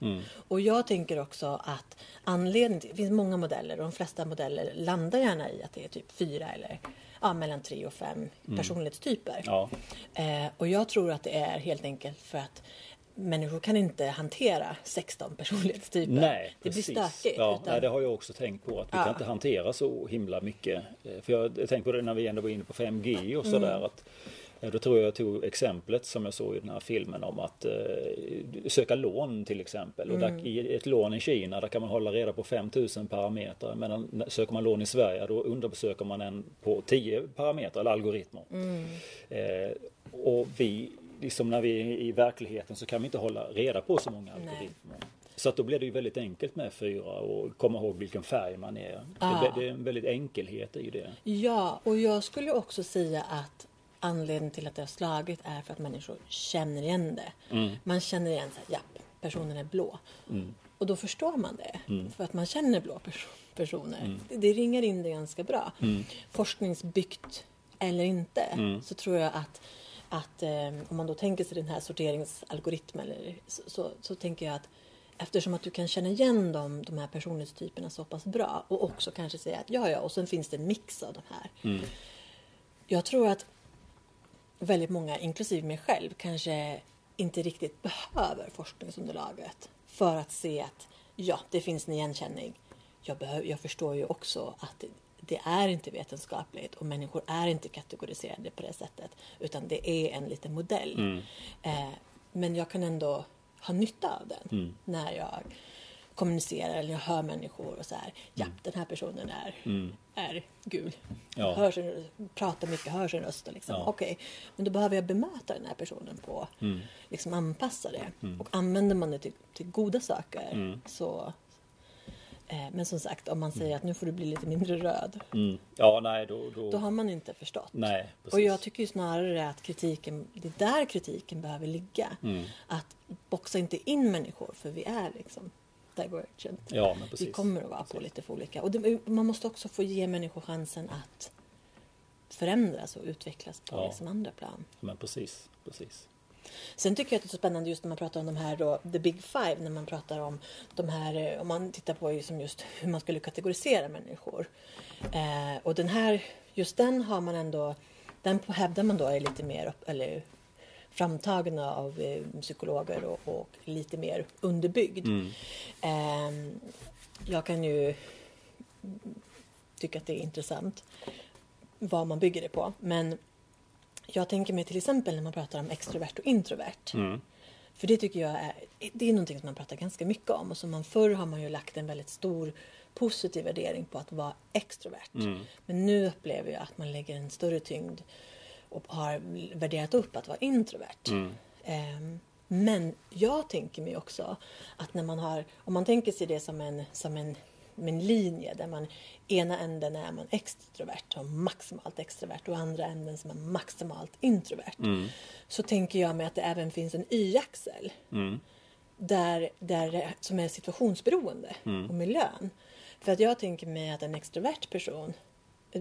Och jag tänker också att anledningen, det finns många modeller och de flesta modeller landar gärna i att det är typ fyra eller ja, mellan tre och fem personlighetstyper. Mm. Ja, Eh, och jag tror att det är helt enkelt för att människor kan inte hantera 16 personlighetstyper. nej, det blir stökigt. Ja, utan, nej, det har jag också tänkt på att vi Ja. kan inte hantera så himla mycket. Eh, För jag tänkte på det när vi ändå var inne på 5G och Mm. sådär. att eh, Då tror jag jag tog exemplet som jag såg i den här filmen om att eh, söka lån till exempel. Och Mm. där, i ett lån i Kina där kan man hålla reda på 5000 parametrar. Men när- söker man lån i Sverige då undersöker man en på 10 parametrar eller algoritmer. Mm. Eh, och vi, liksom när vi är i verkligheten så kan vi inte hålla reda på så många Nej. algoritmer. Så att då blir det ju väldigt enkelt med fyra och komma ihåg vilken färg man är. Ah. Det, det är en väldigt enkelhet i det. Ja, och jag skulle också säga att anledningen till att det har slagit är för att människor känner igen det. Mm. Man känner igen här, japp, personen är blå. Mm. Och då förstår man det. För att man känner blå pers- personer. Mm. Det, det ringar in det ganska bra. Forskningsbyggt eller inte Mm. så tror jag att att eh, om man då tänker sig den här sorteringsalgoritmen så, så, så tänker jag att eftersom att du kan känna igen dem, de här personlighetstyperna så pass bra och också kanske säga att ja, ja, och sen finns det en mix av de här. Mm. Jag tror att väldigt många, inklusive mig själv, kanske inte riktigt behöver forskningsunderlaget för att se att ja, det finns en igenkänning. Jag, behöver, jag förstår ju också att det, är inte vetenskapligt och människor är inte kategoriserade på det sättet utan det är en liten modell. Mm. Eh, men jag kan ändå ha nytta av den när jag kommunicerar eller jag hör människor och så här. Ja, den här personen är, är gul. Ja. Hör sin, pratar mycket, hör sin röst. Och liksom, Ja. Okej, men då behöver jag bemöta den här personen på, Mm. liksom anpassa det. Och använder man det till, till goda saker Mm. så men som sagt, om man säger att nu får du bli lite mindre röd, Mm. Ja, nej då... då, då har man inte förstått. nej, precis. Och jag tycker ju snarare att kritiken, det är där kritiken behöver ligga. Mm. Att boxa inte in människor, för vi är liksom divergent. Ja, men precis. Vi kommer att vara på lite för olika. Och det, man måste också få ge människor chansen att förändras och utvecklas på Ja. liksom andra plan. Men precis, precis. Sen tycker jag att det är så spännande just när man pratar om de här då, the big five, när man pratar om de här, eh, om man tittar på liksom just hur man skulle kategorisera människor. Eh, och den här, just den har man ändå, den hävdar man då är lite mer, upp- eller framtagna av eh, psykologer och, och lite mer underbyggd. Mm. Eh, jag kan ju tycka att det är intressant vad man bygger det på. Men jag tänker mig till exempel när man pratar om extrovert och introvert. Mm. För det tycker jag är, det är någonting som man pratar ganska mycket om och som man förr har man ju lagt en väldigt stor positiv värdering på att vara extrovert. Mm. Men nu upplever jag att man lägger en större tyngd och har värderat upp att vara introvert. Mm. Ehm, men jag tänker mig också att när man har, om man tänker sig det som en, som en, en linje där man ena änden är man extrovert och maximalt extrovert och andra änden som är maximalt introvert. Mm. Så tänker jag mig att det även finns en y-axel Mm. där, där, som är situationsberoende och miljön. För att jag tänker mig att en extrovert person,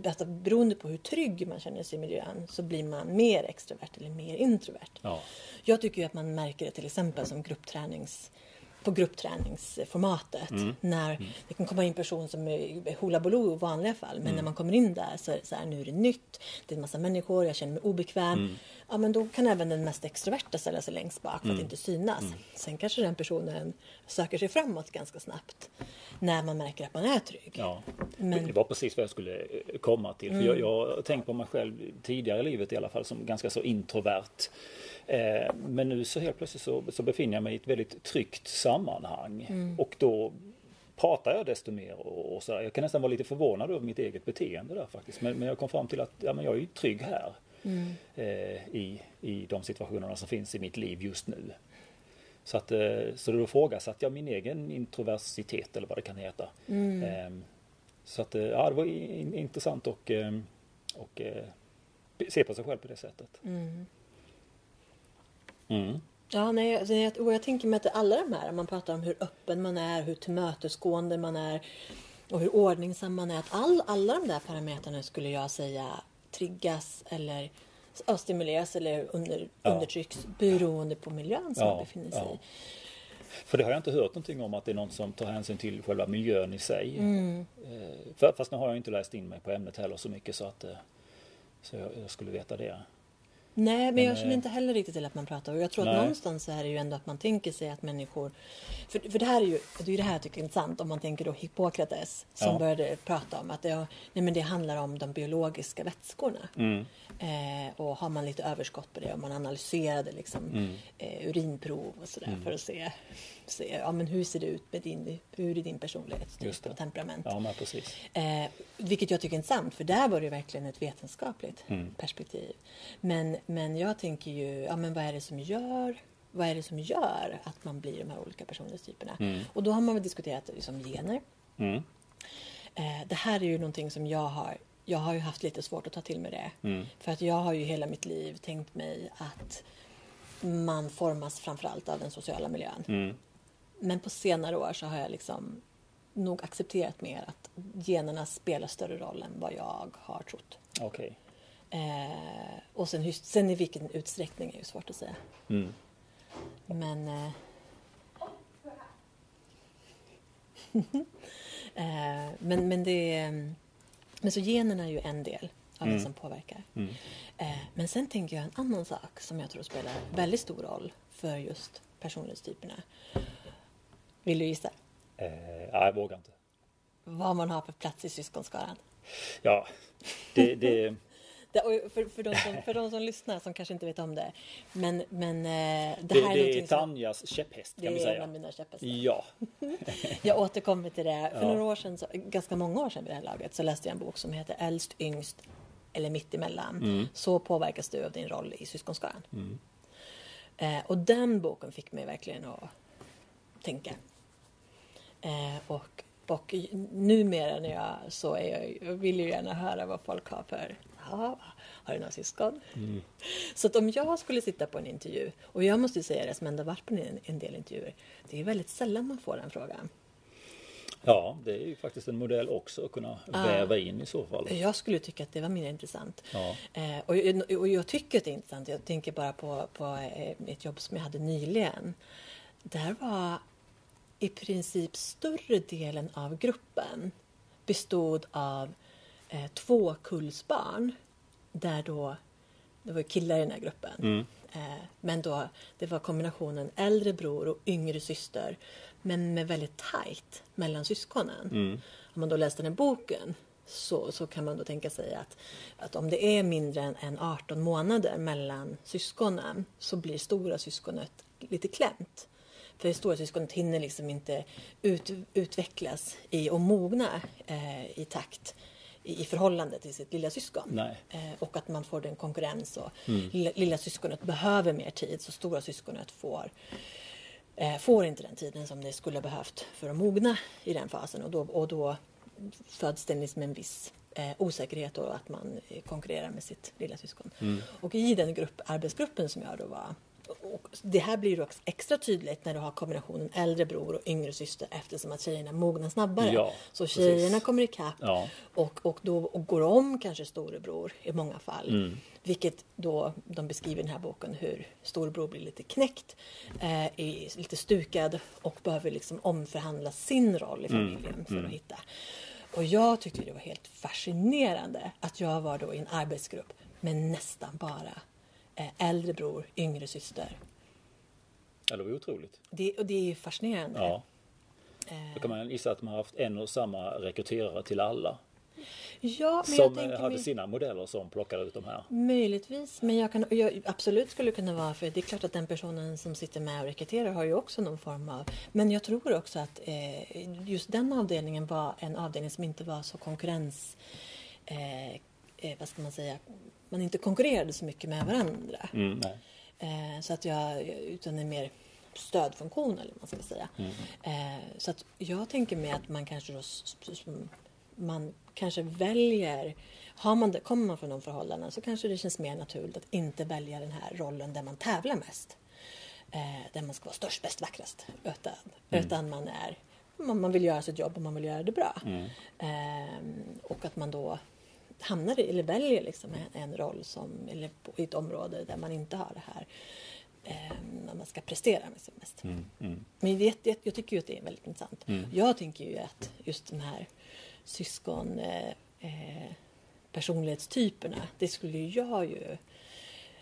alltså beroende på hur trygg man känner sig i miljön, så blir man mer extrovert eller mer introvert. Ja. Jag tycker att man märker det till exempel som grupptränings på gruppträningsformatet. När det kan komma in person som är hula baloo i vanliga fall. Men när man kommer in där så är det så här, nu är det nytt. Det är en massa människor, jag känner mig obekväm. Ja men då kan även den mest extroverta ställa sig längst bak för att inte synas. Sen kanske den personen söker sig framåt ganska snabbt. När man märker att man är trygg. Ja, Men- det var precis vad jag skulle eh, komma till. För jag, jag har tänkt på mig själv tidigare i livet i alla fall som ganska så introvert. Eh, men nu så helt plötsligt så, så befinner jag mig i ett väldigt tryggt sammanhang. Och då pratar jag desto mer och, och så där. Jag kan nästan vara lite förvånad över mitt eget beteende där faktiskt. Men, men jag kom fram till att ja, men jag är ju trygg här. Eh, i, I de situationerna som finns i mitt liv just nu. Så, att, eh, så då ifrågasatte jag min egen introversitet eller vad det kan heta. Ehm, Så att, ja, det var in, intressant och, ehm, och se på sig själv på det sättet. Mm. Mm. Ja, nej, alltså, jag, och jag tänker mig att alla de här, man pratar om hur öppen man är, hur tillmötesgående man är och hur ordningsam man är. Att all, alla de där parametrarna skulle jag säga triggas eller stimuleras eller under, Ja. undertrycks beroende på miljön som Ja, man befinner sig ja. i. För det har jag inte hört någonting om att det är någon som tar hänsyn till själva miljön i sig. Mm. Eh, Fast nu har jag inte läst in mig på ämnet heller så mycket så att eh, så jag, jag skulle veta det. Nej, men, jag känner eh, inte heller riktigt till att man pratar. Och jag tror att Nej. någonstans så är det ju ändå att man tänker sig att människor... För, för det här är ju det, är det här jag tycker är intressant om man tänker då Hippokrates som Ja. började prata om att det, nej, men det handlar om de biologiska vätskorna. Mm. Eh, och har man lite överskott på det och man analyserade liksom Mm. eh, urinprov och sådär för att se, se ja, men hur ser det ut med din, hur är din Just personlighetstyp det. och temperament. Ja, men precis. Eh, vilket jag tycker är intressant för där var det verkligen ett vetenskapligt Mm. perspektiv. Men, men jag tänker ju, ja men vad är det som gör vad är det som gör att man blir de här olika personlighetstyperna? Mm. Och då har man väl diskuterat liksom gener. Mm. Eh, det här är ju någonting som jag har jag har ju haft lite svårt att ta till mig det. Mm. För att jag har ju hela mitt liv tänkt mig att man formas framförallt av den sociala miljön. Mm. Men på senare år så har jag liksom nog accepterat mer att generna spelar större roll än vad jag har trott. Okej. Eh, och sen, sen i vilken utsträckning är ju svårt att säga. Mm. Men... Eh, eh, men, men det. Men så generna är ju en del av det Mm. som påverkar. Mm. Eh, men sen tänker jag en annan sak som jag tror spelar väldigt stor roll för just personlighetstyperna. Vill du gissa? Eh, ja, jag vågar inte. Vad man har för plats i syskonskaran? Ja, det, det, Det, för, för, de som, för de som lyssnar som kanske inte vet om det. Men, men eh, det, det, här är det är som... Tanjas käpphäst Det kan vi är en av säga. mina käpphästar. Ja, Jag återkommer till det. För Ja. några år sedan, så, ganska många år sedan vid det här laget, så läste jag en bok som heter Äldst, yngst eller mittemellan. Mm. Så påverkas du av din roll i syskonskaran. Eh, och den boken fick mig verkligen att tänka. Eh, och, och numera när jag så är jag, jag vill ju gärna höra vad folk har för Ja, har du några syskon? Så att om jag skulle sitta på en intervju, och jag måste ju säga det som ändå varit på en, en del intervjuer, det är väldigt sällan man får den frågan. ja, det är ju faktiskt en modell också att kunna väva in i så fall. Jag skulle tycka att det var mer intressant. Ja. Eh, och, jag- och jag tycker att det är intressant. Jag tänker bara på, på eh, ett jobb som jag hade nyligen. Där var i princip större delen av gruppen bestod av eh, två kullsbarn. Där då, det var killar i den här gruppen. Mm. Eh, men då, det var kombinationen äldre bror och yngre syster. Men med väldigt tajt mellan syskonen. Mm. Om man då läste den här boken så, så kan man då tänka sig att, att om det är mindre än, än 18 månader mellan syskonen så blir stora syskonet lite klämt. För det stora syskonet hinner liksom inte ut, utvecklas i och mogna eh, i takt i, förhållande till sitt lilla syskon. Eh, och att man får den konkurrens och lilla, lilla syskonet behöver mer tid så stora syskonet får eh, får inte den tiden som det skulle ha behövt för att mogna i den fasen och då, och då föds det liksom en viss eh, osäkerhet och att man konkurrerar med sitt lilla syskon. Och i den grupp, arbetsgruppen som jag då var och det här blir också extra tydligt när du har kombinationen äldre bror och yngre syster eftersom att tjejerna mognar snabbare. Ja, så precis. tjejerna kommer ikapp Ja. och, och då och går om kanske storebror i många fall. Mm. Vilket då de beskriver i den här boken hur storebror blir lite knäckt, eh, är lite stukad och behöver liksom omförhandla sin roll i Mm. familjen för att hitta. Och jag tyckte det var helt fascinerande att jag var då i en arbetsgrupp med nästan bara äldre bror, yngre syster. Ja, det var otroligt. Det, och det är fascinerande. Ja. Eh, Då kan man gissa att man har haft en och samma rekryterare till alla. ja, men Som eh, hade mig... sina modeller som plockade ut de här. Möjligtvis, men jag kan jag absolut skulle kunna vara för det är klart att den personen som sitter med och rekryterar har ju också någon form av men jag tror också att eh, just den avdelningen var en avdelning som inte var så konkurrens eh, eh, vad ska man säga man inte konkurrerade så mycket med varandra Mm, eh, så att jag utan en mer stödfunktion eller vad man ska säga eh, så att jag tänker mig att man kanske då man kanske väljer, har man det, kommer man från de förhållanden så kanske det känns mer naturligt att inte välja den här rollen där man tävlar mest. eh, där man ska vara störst, bäst, vackrast. Utan, utan man är man, vill göra sitt jobb och man vill göra det bra. Ehm, och att man då hamnar i, eller väljer liksom en, en roll som, eller i ett område där man inte har det här ehm, när man ska prestera med sig mest. Men det, det, jag tycker ju att det är väldigt intressant. Jag tänker ju att just de här syskon eh, eh, personlighetstyperna, det skulle ju jag ju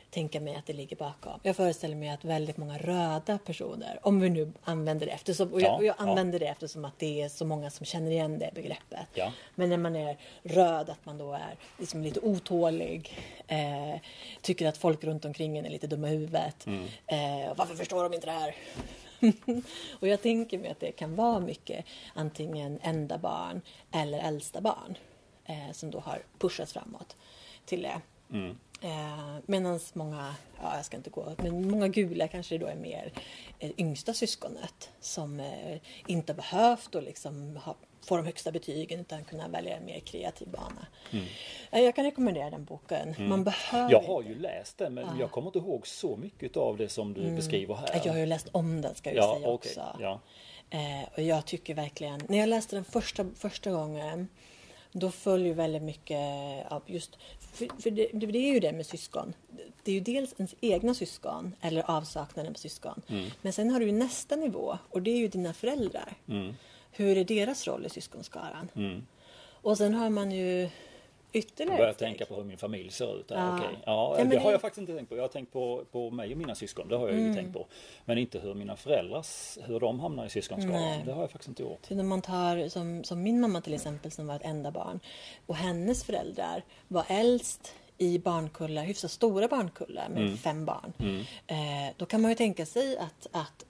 tänka mig att det ligger bakom. Jag föreställer mig att väldigt många röda personer, om vi nu använder det eftersom, och jag, Ja, och jag ja. använder det eftersom att det är så många som känner igen det begreppet. Ja. Men när man är röd, att man då är liksom lite otålig, eh, tycker att folk runt omkring en är lite dumma i huvudet. Mm. Eh, varför förstår de inte det här? och jag tänker mig att det kan vara mycket antingen enda barn eller äldsta barn eh, som då har pushats framåt till det. Mm. Eh, Medan många, ja jag ska inte gå, men många gula kanske då är mer eh, yngsta syskonet som eh, inte behövt och liksom ha, få de högsta betygen utan kunna välja en mer kreativ bana. Eh, jag kan rekommendera den boken. Man behöver Jag har ju läst den men jag kommer inte ihåg så mycket av det som du beskriver här. Ja, Jag har ju läst om den ska jag Ja, säga okej. också. Ja. Eh, och jag tycker verkligen, när jag läste den första, första gången då följer väldigt mycket av just, för, för det, det är ju det med syskon. Det är ju dels ens egna syskon eller avsaknaden på syskon. Mm. Men sen har du ju nästa nivå och det är ju dina föräldrar. Hur är deras roll i syskonskaran? Mm. Och sen har man ju ytterligare Jag börjar tänka på hur min familj ser ut. Ja. Ja. Okej. Ja, Ja, det, men har det- jag faktiskt inte tänkt på. Jag har tänkt på, på mig och mina syskon. Det har jag ju tänkt på. Men inte hur mina föräldrars, hur de hamnar i syskonskaran. Det har jag faktiskt inte gjort. Så när man tar som, som min mamma till exempel som var ett enda barn och hennes föräldrar var äldst i barnkullar, hyfsat stora barnkullar med fem barn. Eh, då kan man ju tänka sig att, att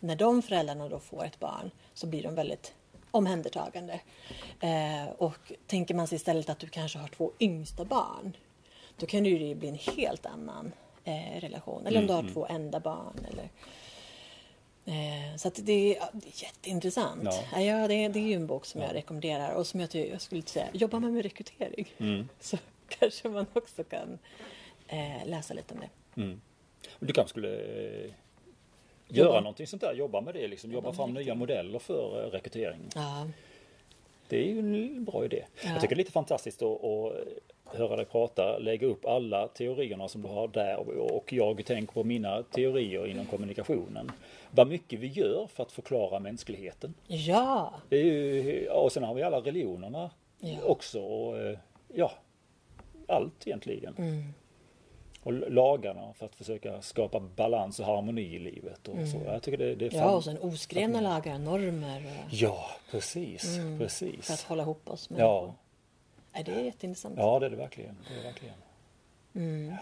när de föräldrarna då får ett barn så blir de väldigt omhändertagande. Eh, och tänker man sig istället att du kanske har två yngsta barn då kan det ju bli en helt annan eh, relation. Eller om du har två enda barn. Eller, Eh, så det, är, ja, det är jätteintressant. Ja. Ja. Ja, det, är- det är ju en bok som jag rekommenderar och som jag, jag skulle säga, jobbar man med rekrytering så kanske man också kan eh, läsa lite om det. Du kanske skulle eh, Jobba. göra någonting sånt där. Jobba med det. Liksom, jobba med fram nya modeller för eh, rekrytering. Ja, Det är ju en bra idé. Ja. Jag tycker det är lite fantastiskt att, att höra dig prata, lägga upp alla teorierna som du har där och jag tänker på mina teorier inom kommunikationen. Vad mycket vi gör för att förklara mänskligheten. ja. Det är ju, och sen har vi alla religionerna Ja. också. Och, eh, ja, allt egentligen. Mm. Och lagarna för att försöka skapa balans och harmoni i livet. Och så. Jag tycker det, det är Mm. ja, fan- och sen oskrivna lagar, normer Ja, precis. precis. för att hålla ihop oss. Människor. Ja, det är jätteintressant. ja, det är det verkligen. Det är det verkligen. Mm.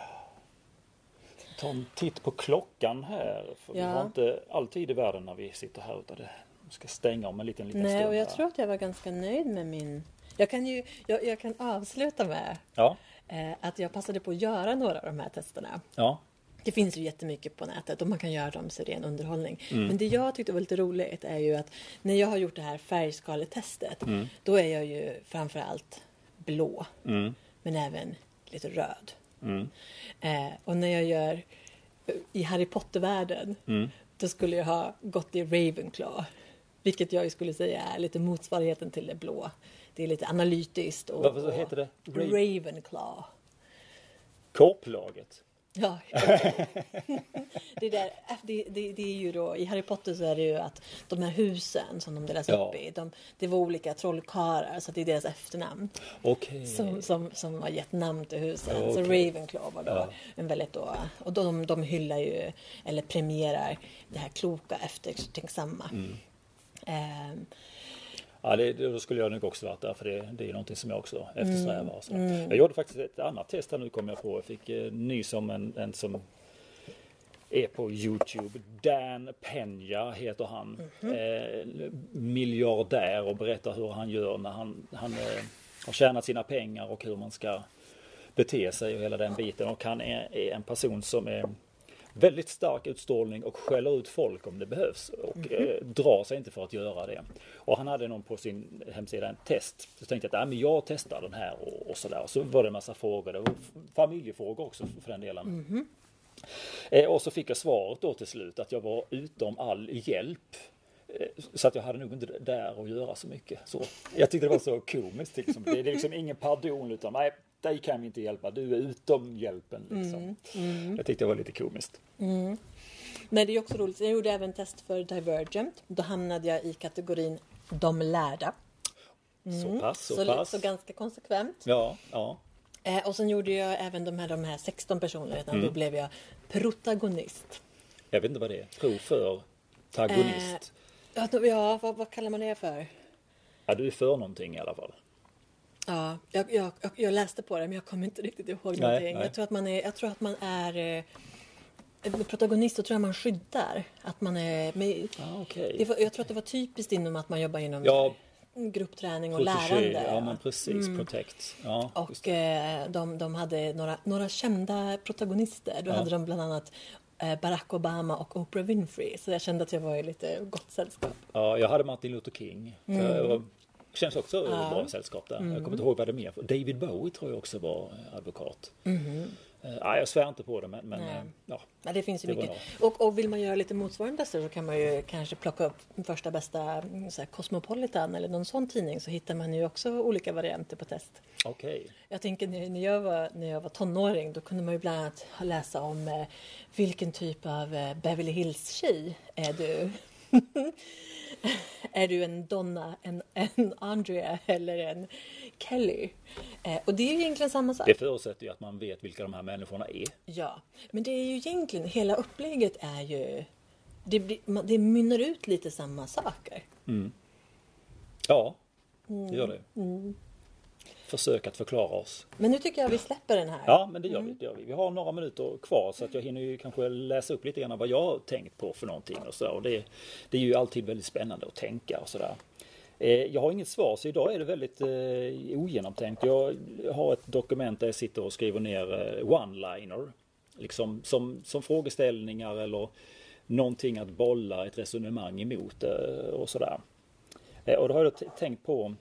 Ta en titt på klockan här. För Vi Ja. har inte all tid i världen när vi sitter här. Utan det vi ska stänga om en liten, liten Nej, stund. och jag här. tror att jag var ganska nöjd med min... Jag kan ju jag, jag kan avsluta med Ja, att jag passade på att göra några av de här testerna. ja, Det finns ju jättemycket på nätet och man kan göra dem som ren underhållning. Mm. Men det jag tyckte var lite roligt är ju att när jag har gjort det här färgskaletestet Mm. då är jag ju framförallt blå mm, men även lite röd. mm, Eh, och när jag gör i Harry Potter-världen mm. då skulle jag ha gått i Ravenclaw. Vilket jag ju skulle säga är lite motsvarigheten till det blå. Det är lite analytiskt. Och, vad heter det? Ra- Ravenclaw. Korplaget. Ja, det, där, det, det, det är ju då, i Harry Potter så är det ju att de här husen som de delas Ja. upp i, de, det var olika trollkarlar så det är deras efternamn Okej. som, som, som har gett namn till husen. Ja, Så. Ravenclaw var då Ja. en väldigt då, och de, de hyllar ju, eller premierar det här kloka, eftertänksamma. Mm. Ehm, Ja, det, då skulle jag nog också varit där för det, det är någonting som jag också eftersträvar. Mm. Så. Jag gjorde faktiskt ett annat test här nu kom jag på. Jag fick eh, nys om en, en som är på Youtube. Dan Peña heter han. Mhm. eh, miljardär och berättar hur han gör när han, han eh, har tjänat sina pengar och hur man ska bete sig och hela den biten. Och han är, är en person som är väldigt stark utstrålning och skäller ut folk om det behövs och eh, drar sig inte för att göra det. Och han hade någon på sin hemsida en test. Så tänkte jag att men jag testar den här och, och sådär. Så var det en massa frågor. Det var familjefrågor också för den delen. Eh, och så fick jag svaret då till slut att jag var utom all hjälp. Eh, Så att jag hade nog inte där att göra så mycket. Så, jag tyckte det var så komiskt. Liksom. Det är liksom ingen pardon utan nej, dig kan vi inte hjälpa. Du är utom hjälpen. Liksom. Jag tyckte det var lite komiskt. Men det är också roligt. Jag gjorde även test för Divergent. Då hamnade jag i kategorin de lärda. Så pass, så, Så, pass. så ganska konsekvent. Ja, ja. Eh, och sen gjorde jag även de här, de här 16 personligheterna. Mm. Då blev jag protagonist. Jag vet inte vad det är. Prov för tagonist. Ja, då- ja vad, vad kallar man det för? Ja, du är för någonting i alla fall. Ja, jag, jag, jag, läste på det men jag kommer inte riktigt ihåg någonting. nej. Jag tror att man är, jag tror att man är eh, med protagonist så tror jag man skyddar. Att man är med, Ja, okej. det jag tror att det var typiskt inom att man jobbar inom Ja, gruppträning och lärande. Ja, men precis. Protect. Ja, Och eh, de, de hade några, några kända protagonister. Då Ja. hade de bland annat eh, Barack Obama och Oprah Winfrey. Så jag kände att jag var i lite gott sällskap. Ja, jag hade Martin Luther King. Mm. Känns också bra sällskap där. Jag kommer inte ihåg vad det är mer. David Bowie tror jag också var advokat. Eh, ja, jag svär inte på det men, men eh, ja. Men det finns ju Det mycket. Och, och vill man göra lite motsvarande så kan man ju kanske plocka upp första bästa mm, så här, Cosmopolitan eller någon sån tidning så hittar man ju också olika varianter på test. Okej. Jag tänker när jag var, när jag var tonåring då kunde man ju bland annat läsa om eh, vilken typ av eh, Beverly Hills-tjej är du? är du en Donna, en, en Andrea eller en Kelly? Eh, och det är ju egentligen samma sak. Det förutsätter ju att man vet vilka de här människorna är. Ja, men det är ju egentligen, hela upplägget är ju, det, blir, det mynnar ut lite samma saker. Ja, Mm. det gör det. Försök att förklara oss. Men nu tycker jag vi släpper den här. Ja, men det gör, vi, det gör vi. Vi har några minuter kvar så att jag hinner ju kanske läsa upp lite grann vad jag har tänkt på för någonting och så. Och det, det är ju alltid väldigt spännande att tänka och sådär. Eh, Jag har inget svar så idag är det väldigt eh, ogenomtänkt. Jag har ett dokument där jag sitter och skriver ner eh, one-liner. Liksom som, som frågeställningar eller någonting att bolla ett resonemang emot eh, och sådär. Eh, Och då har jag tänkt på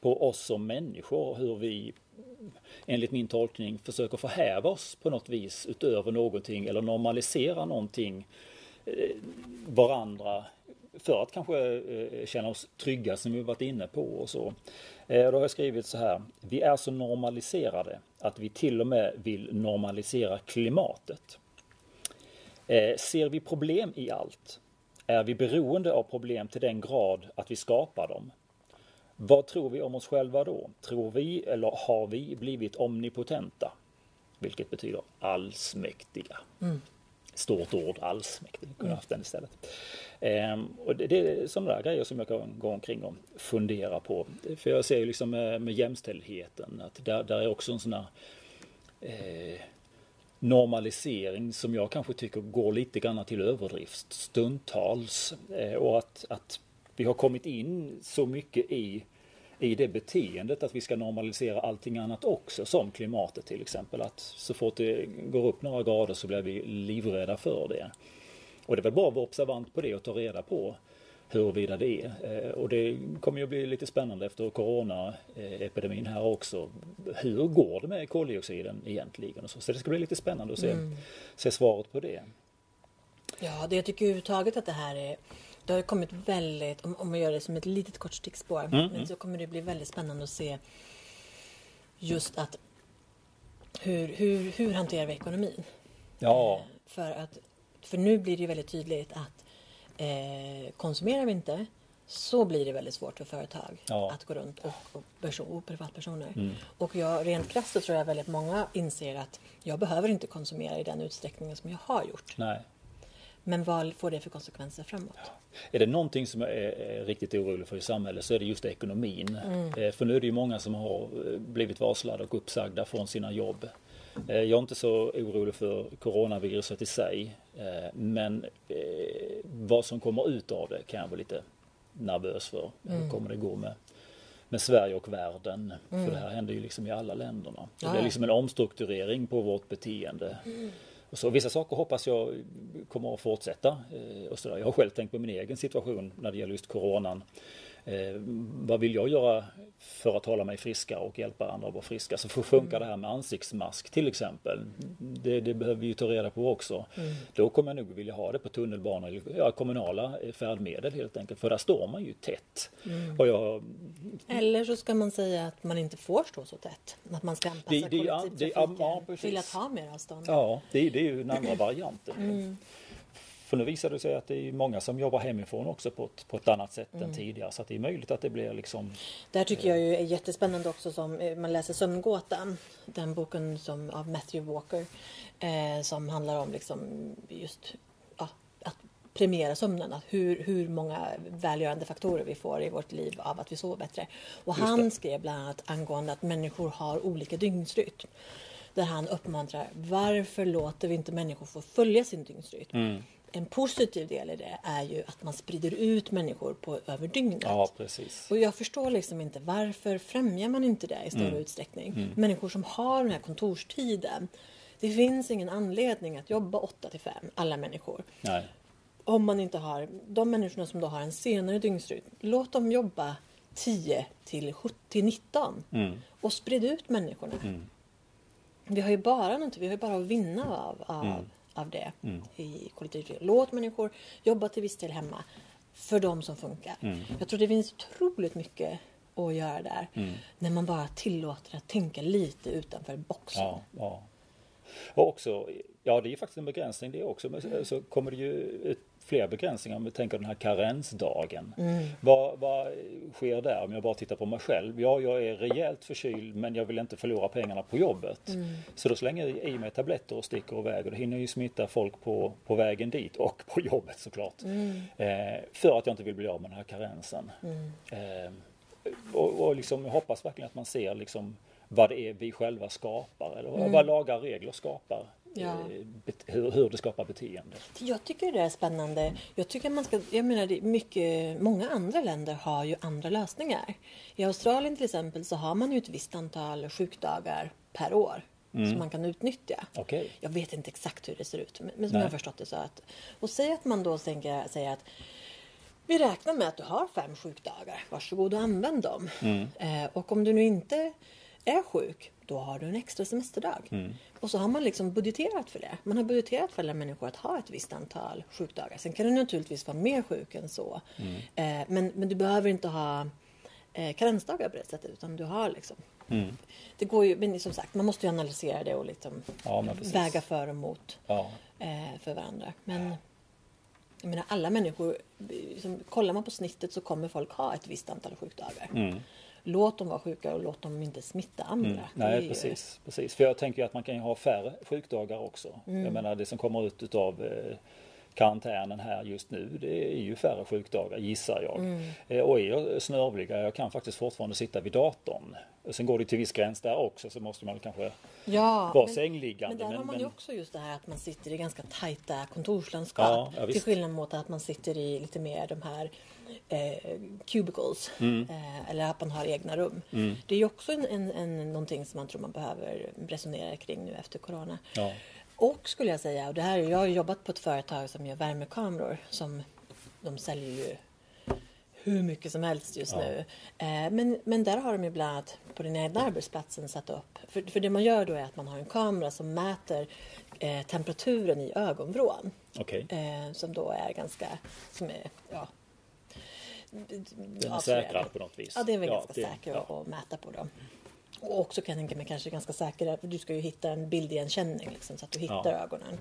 på oss som människor, hur vi enligt min tolkning försöker förhäva oss på något vis utöver någonting eller normalisera någonting eh, varandra för att kanske eh, känna oss trygga som vi varit inne på och så. Eh, då har jag skrivit så här. Vi är så normaliserade att vi till och med vill normalisera klimatet. Ser vi problem i allt? Är vi beroende av problem till den grad att vi skapar dem? Vad tror vi om oss själva då? Tror vi eller har vi blivit omnipotenta? Vilket betyder allsmäktiga. Stort ord, allsmäktig. Kunde haft den istället. Ehm, och det, det är sådana där grejer som jag kan gå omkring och fundera på. För jag ser ju liksom med, med jämställdheten att där, där är också en sån här eh, normalisering som jag kanske tycker går lite grann till överdrift stundtals. Eh, och att, att vi har kommit in så mycket i, i det beteendet att vi ska normalisera allting annat också, som klimatet till exempel. Att så fort det går upp några grader så blir vi livrädda för det. Och det är väl bra att vara observant på det och ta reda på huruvida det är. Eh, Och det kommer ju att bli lite spännande efter coronaepidemin här också. Hur går det med koldioxiden egentligen? Och så. så det ska bli lite spännande att se, se svaret på det. Ja, det jag tycker överhuvudtaget att det här är det har kommit väldigt, om, om man gör det som ett litet kort stickspår, men så kommer det bli väldigt spännande att se just att hur, hur, hur hanterar vi ekonomin? Ja, För, att, för nu blir det ju väldigt tydligt att eh, konsumerar vi inte så blir det väldigt svårt för företag Ja. att gå runt och, och, person, och privatpersoner. Och jag, rent krasst så tror jag väldigt många inser att jag behöver inte konsumera i den utsträckningen som jag har gjort. nej. Men vad får det för konsekvenser framåt? Är det någonting som jag är är riktigt orolig för i samhället så är det just ekonomin. Eh, För nu är det ju många som har eh, blivit varslade och uppsagda från sina jobb. Eh, Jag är inte så orolig för coronaviruset i sig. Men vad som kommer ut av det kan jag vara lite nervös för. Hur kommer det gå med, med Sverige och världen? För det här händer ju liksom i alla länderna. Det Ja, blir ja. liksom en omstrukturering på vårt beteende. Och så, vissa saker hoppas jag kommer att fortsätta. Eh, och så där. Jag har själv tänkt på min egen situation när det gäller just coronan. Eh, vad vill jag göra för att hålla mig friska och hjälpa andra att vara friska? Så för funkar Mm. det här med ansiktsmask till exempel. Det, det behöver vi ju ta reda på också. Mm. Då kommer jag nog vilja ha det på tunnelbana eller ja, kommunala eh, färdmedel helt enkelt. För där står man ju tätt. Mm. Och jag, Eller så ska man säga att man inte får stå så tätt. Att man ska anpassa Det- det- ja, det- kollektivtrafiken ja, ja, precis. till att ha mer avstånd. ja, det, det är ju den andra varianten. Mm. För nu visar det sig att det är många som jobbar hemifrån också på ett, på ett annat sätt Mm. än tidigare. Så att det är möjligt att det blir liksom Där tycker jag ju är jättespännande också som eh, man läser Sömngåtan. Den boken som, av Matthew Walker. Eh, som handlar om liksom just ja, att premiera sömnen. Att hur, hur många välgörande faktorer vi får i vårt liv av att vi sover bättre. Och Just han det. skrev bland annat angående att människor har olika dygnsrytm. Där han uppmuntrar varför låter vi inte människor få följa sin dygnsrytm? Mm. En positiv del i det är ju att man sprider ut människor på, över dygnet. Ja, precis. Och jag förstår liksom inte varför främjar man inte det i större Mm. utsträckning? Människor som har den här kontorstiden. Det finns ingen anledning att jobba 8 till 5, alla människor. Nej. Om man inte har, de människorna som då har en senare dygnsrytm, låt dem jobba 10 till 7 till 19 Mm. och sprid ut människorna. Vi har ju bara något, vi har ju bara att vinna av, av, Mm. Av det i kollektivtrafiken. Låt människor jobba till viss del hemma för de som funkar. Mm. Jag tror det finns otroligt mycket att göra där. Mm. När man bara tillåter att tänka lite utanför boxen. Ja, ja. Och också, ja det är faktiskt en begränsning det också. Men så kommer det ju ut fler begränsningar om vi tänker den här karensdagen. Vad, vad sker där om jag bara tittar på mig själv? Ja, jag är rejält förkyld men jag vill inte förlora pengarna på jobbet. Så då slänger jag i mig tabletter och sticker iväg och då hinner ju smitta folk på, på vägen dit och på jobbet såklart. Eh, för att jag inte vill bli av med den här karensen. Eh, och, och liksom, jag hoppas verkligen att man ser liksom vad det är vi själva skapar eller vad lagar och regler skapar. Ja. Eh, hur, hur det skapar beteende. Jag tycker det är spännande. Jag tycker man ska, jag menar det mycket, många andra länder har ju andra lösningar. I Australien till exempel så har man ju ett visst antal sjukdagar per år som man kan utnyttja. Okej. Jag vet inte exakt hur det ser ut, men som Nej. jag har förstått det så att... Och säg att man då tänker, säger att vi räknar med att du har fem sjukdagar. Varsågod och använd dem. Eh, och om du nu inte är sjuk, då har du en extra semesterdag. Och så har man liksom budgeterat för det. Man har budgeterat för alla människor att ha ett visst antal sjukdagar. Sen kan du naturligtvis vara mer sjuk än så. Eh, men, men du behöver inte ha eh, karensdagar på det sättet, utan du har liksom Mm. det går ju, men som sagt, man måste ju analysera det och liksom Ja, väga för och emot Ja. eh, för varandra. Men jag menar, alla människor, liksom, kollar man på snittet så kommer folk ha ett visst antal sjukdagar. Låt dem vara sjuka och låt dem inte smitta andra. Mm. Nej ju- precis, precis. För jag tänker ju att man kan ju ha färre sjukdagar också. Mm. Jag menar det som kommer ut utav eh, karantänen här just nu det är ju färre sjukdagar gissar jag. Mm. Eh, och är jag snörvlig, jag kan faktiskt fortfarande sitta vid datorn. Sen går det till viss gräns där också så måste man kanske Ja, vara men, sängliggande. men där har man ju men- också just det här att man sitter i ganska tajta kontorslandskap. Ja, ja, till skillnad mot att man sitter i lite mer de här eh, cubicles. Mm. Eh, eller att man har egna rum. Det är ju också en, en, en, någonting som man tror man behöver resonera kring nu efter corona. Ja. Och skulle jag säga, och det här, jag har jobbat på ett företag som gör värmekameror. Som, de säljer ju hur mycket som helst just Ja. nu. Eh, men, men där har de ju bland annat på den egna arbetsplatsen satt upp. För, för det man gör då är att man har en kamera som mäter eh, temperaturen i ögonvrån. Okej, Eh, som då är ganska, som är, ja. Den är säkrad på något vis. Ja, det är väl ganska det- säker ja. att mäta på dem. Och också kan jag tänka mig kanske ganska säker, för du ska ju hitta en bildigenkänning liksom, så att du hittar Ja. ögonen.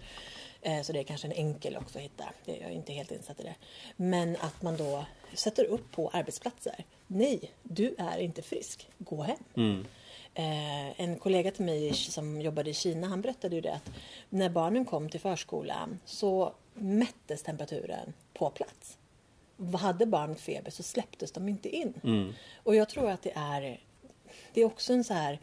Eh, så det är kanske en enkel också att hitta. Jag är inte helt insatt i det. Men att man då sätter upp på arbetsplatser. Nej, du är inte frisk. Gå hem. Mm. Eh, en kollega till mig som jobbade i Kina, han berättade ju det att när barnen kom till förskolan så mättes temperaturen på plats. Hade barnet feber så släpptes de inte in. Mm. Och jag tror att det är, det är också en så här,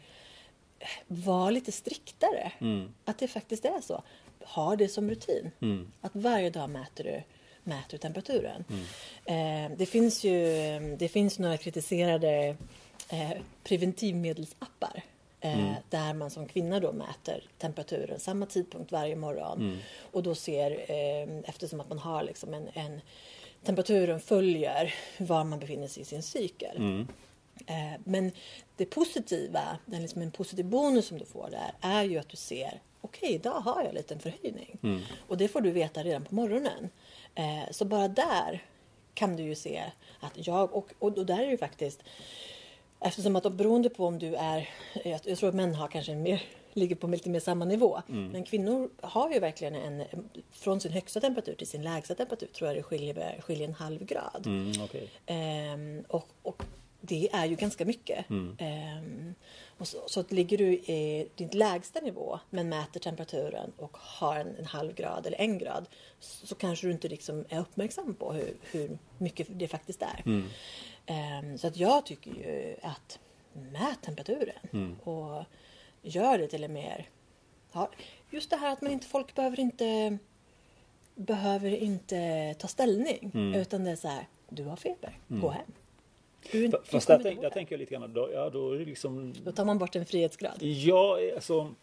var lite striktare. Mm. Att det faktiskt är så. Ha det som rutin. Mm. Att varje dag mäter du, mäter temperaturen. Eh, det finns ju det finns några kritiserade eh, preventivmedelsappar. Eh, Där man som kvinna då mäter temperaturen samma tidpunkt varje morgon. Och då ser, eh, eftersom att man har liksom en, en temperaturen följer var man befinner sig i sin cykel. Mm. Eh, Men det positiva, den liksom en positiv bonus som du får där är ju att du ser okej, idag har jag en liten förhöjning. Mm. Och det får du veta redan på morgonen. Eh, Så bara där kan du ju se att jag, och, och, och där är ju faktiskt Eftersom att beroende på om du är, jag tror att män har kanske en mer, ligger på lite mer samma nivå. Mm. Men kvinnor har ju verkligen en, från sin högsta temperatur till sin lägsta temperatur tror jag det skiljer, skiljer en halv grad. Mm, okej. Ehm, och, och det är ju ganska mycket. Mm. Ehm, och så, så ligger du i din lägsta nivå men mäter temperaturen och har en, en halv grad eller en grad så, så kanske du inte liksom är uppmärksam på hur, hur mycket det faktiskt är. Mm. Ehm, så att jag tycker ju att mät temperaturen Mm. och gör det till en mer... Ja, just det här att man inte, folk behöver inte behöver inte ta ställning Mm. utan det är så här, du har feber, gå hem. Du, Fast där, tänk, där tänker jag lite grann, då, ja, då liksom Då tar man bort en frihetsgrad. Ja, alltså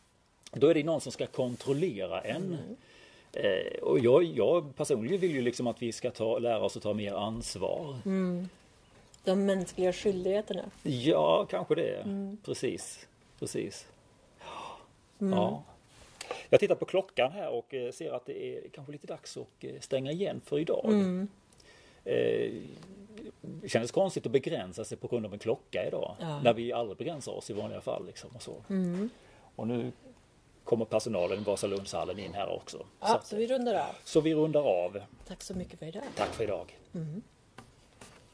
då är det någon som ska kontrollera en. Eh, och jag, jag personligen vill ju liksom att vi ska ta, lära oss att ta mer ansvar. De mänskliga skyldigheterna. Ja, kanske det. Precis. Precis. Ja. Jag tittar på klockan här och eh, ser att det är kanske lite dags att eh, stänga igen för idag. Eh, det kändes konstigt att begränsa sig på grund av en klocka idag. Ja. När vi aldrig begränsar oss i vanliga fall. Liksom, och, så. och nu kommer personalen i Vasalundshallen in här också. Ja, Så, så vi rundar av. så vi rundar av. Tack så mycket för idag. Tack för idag.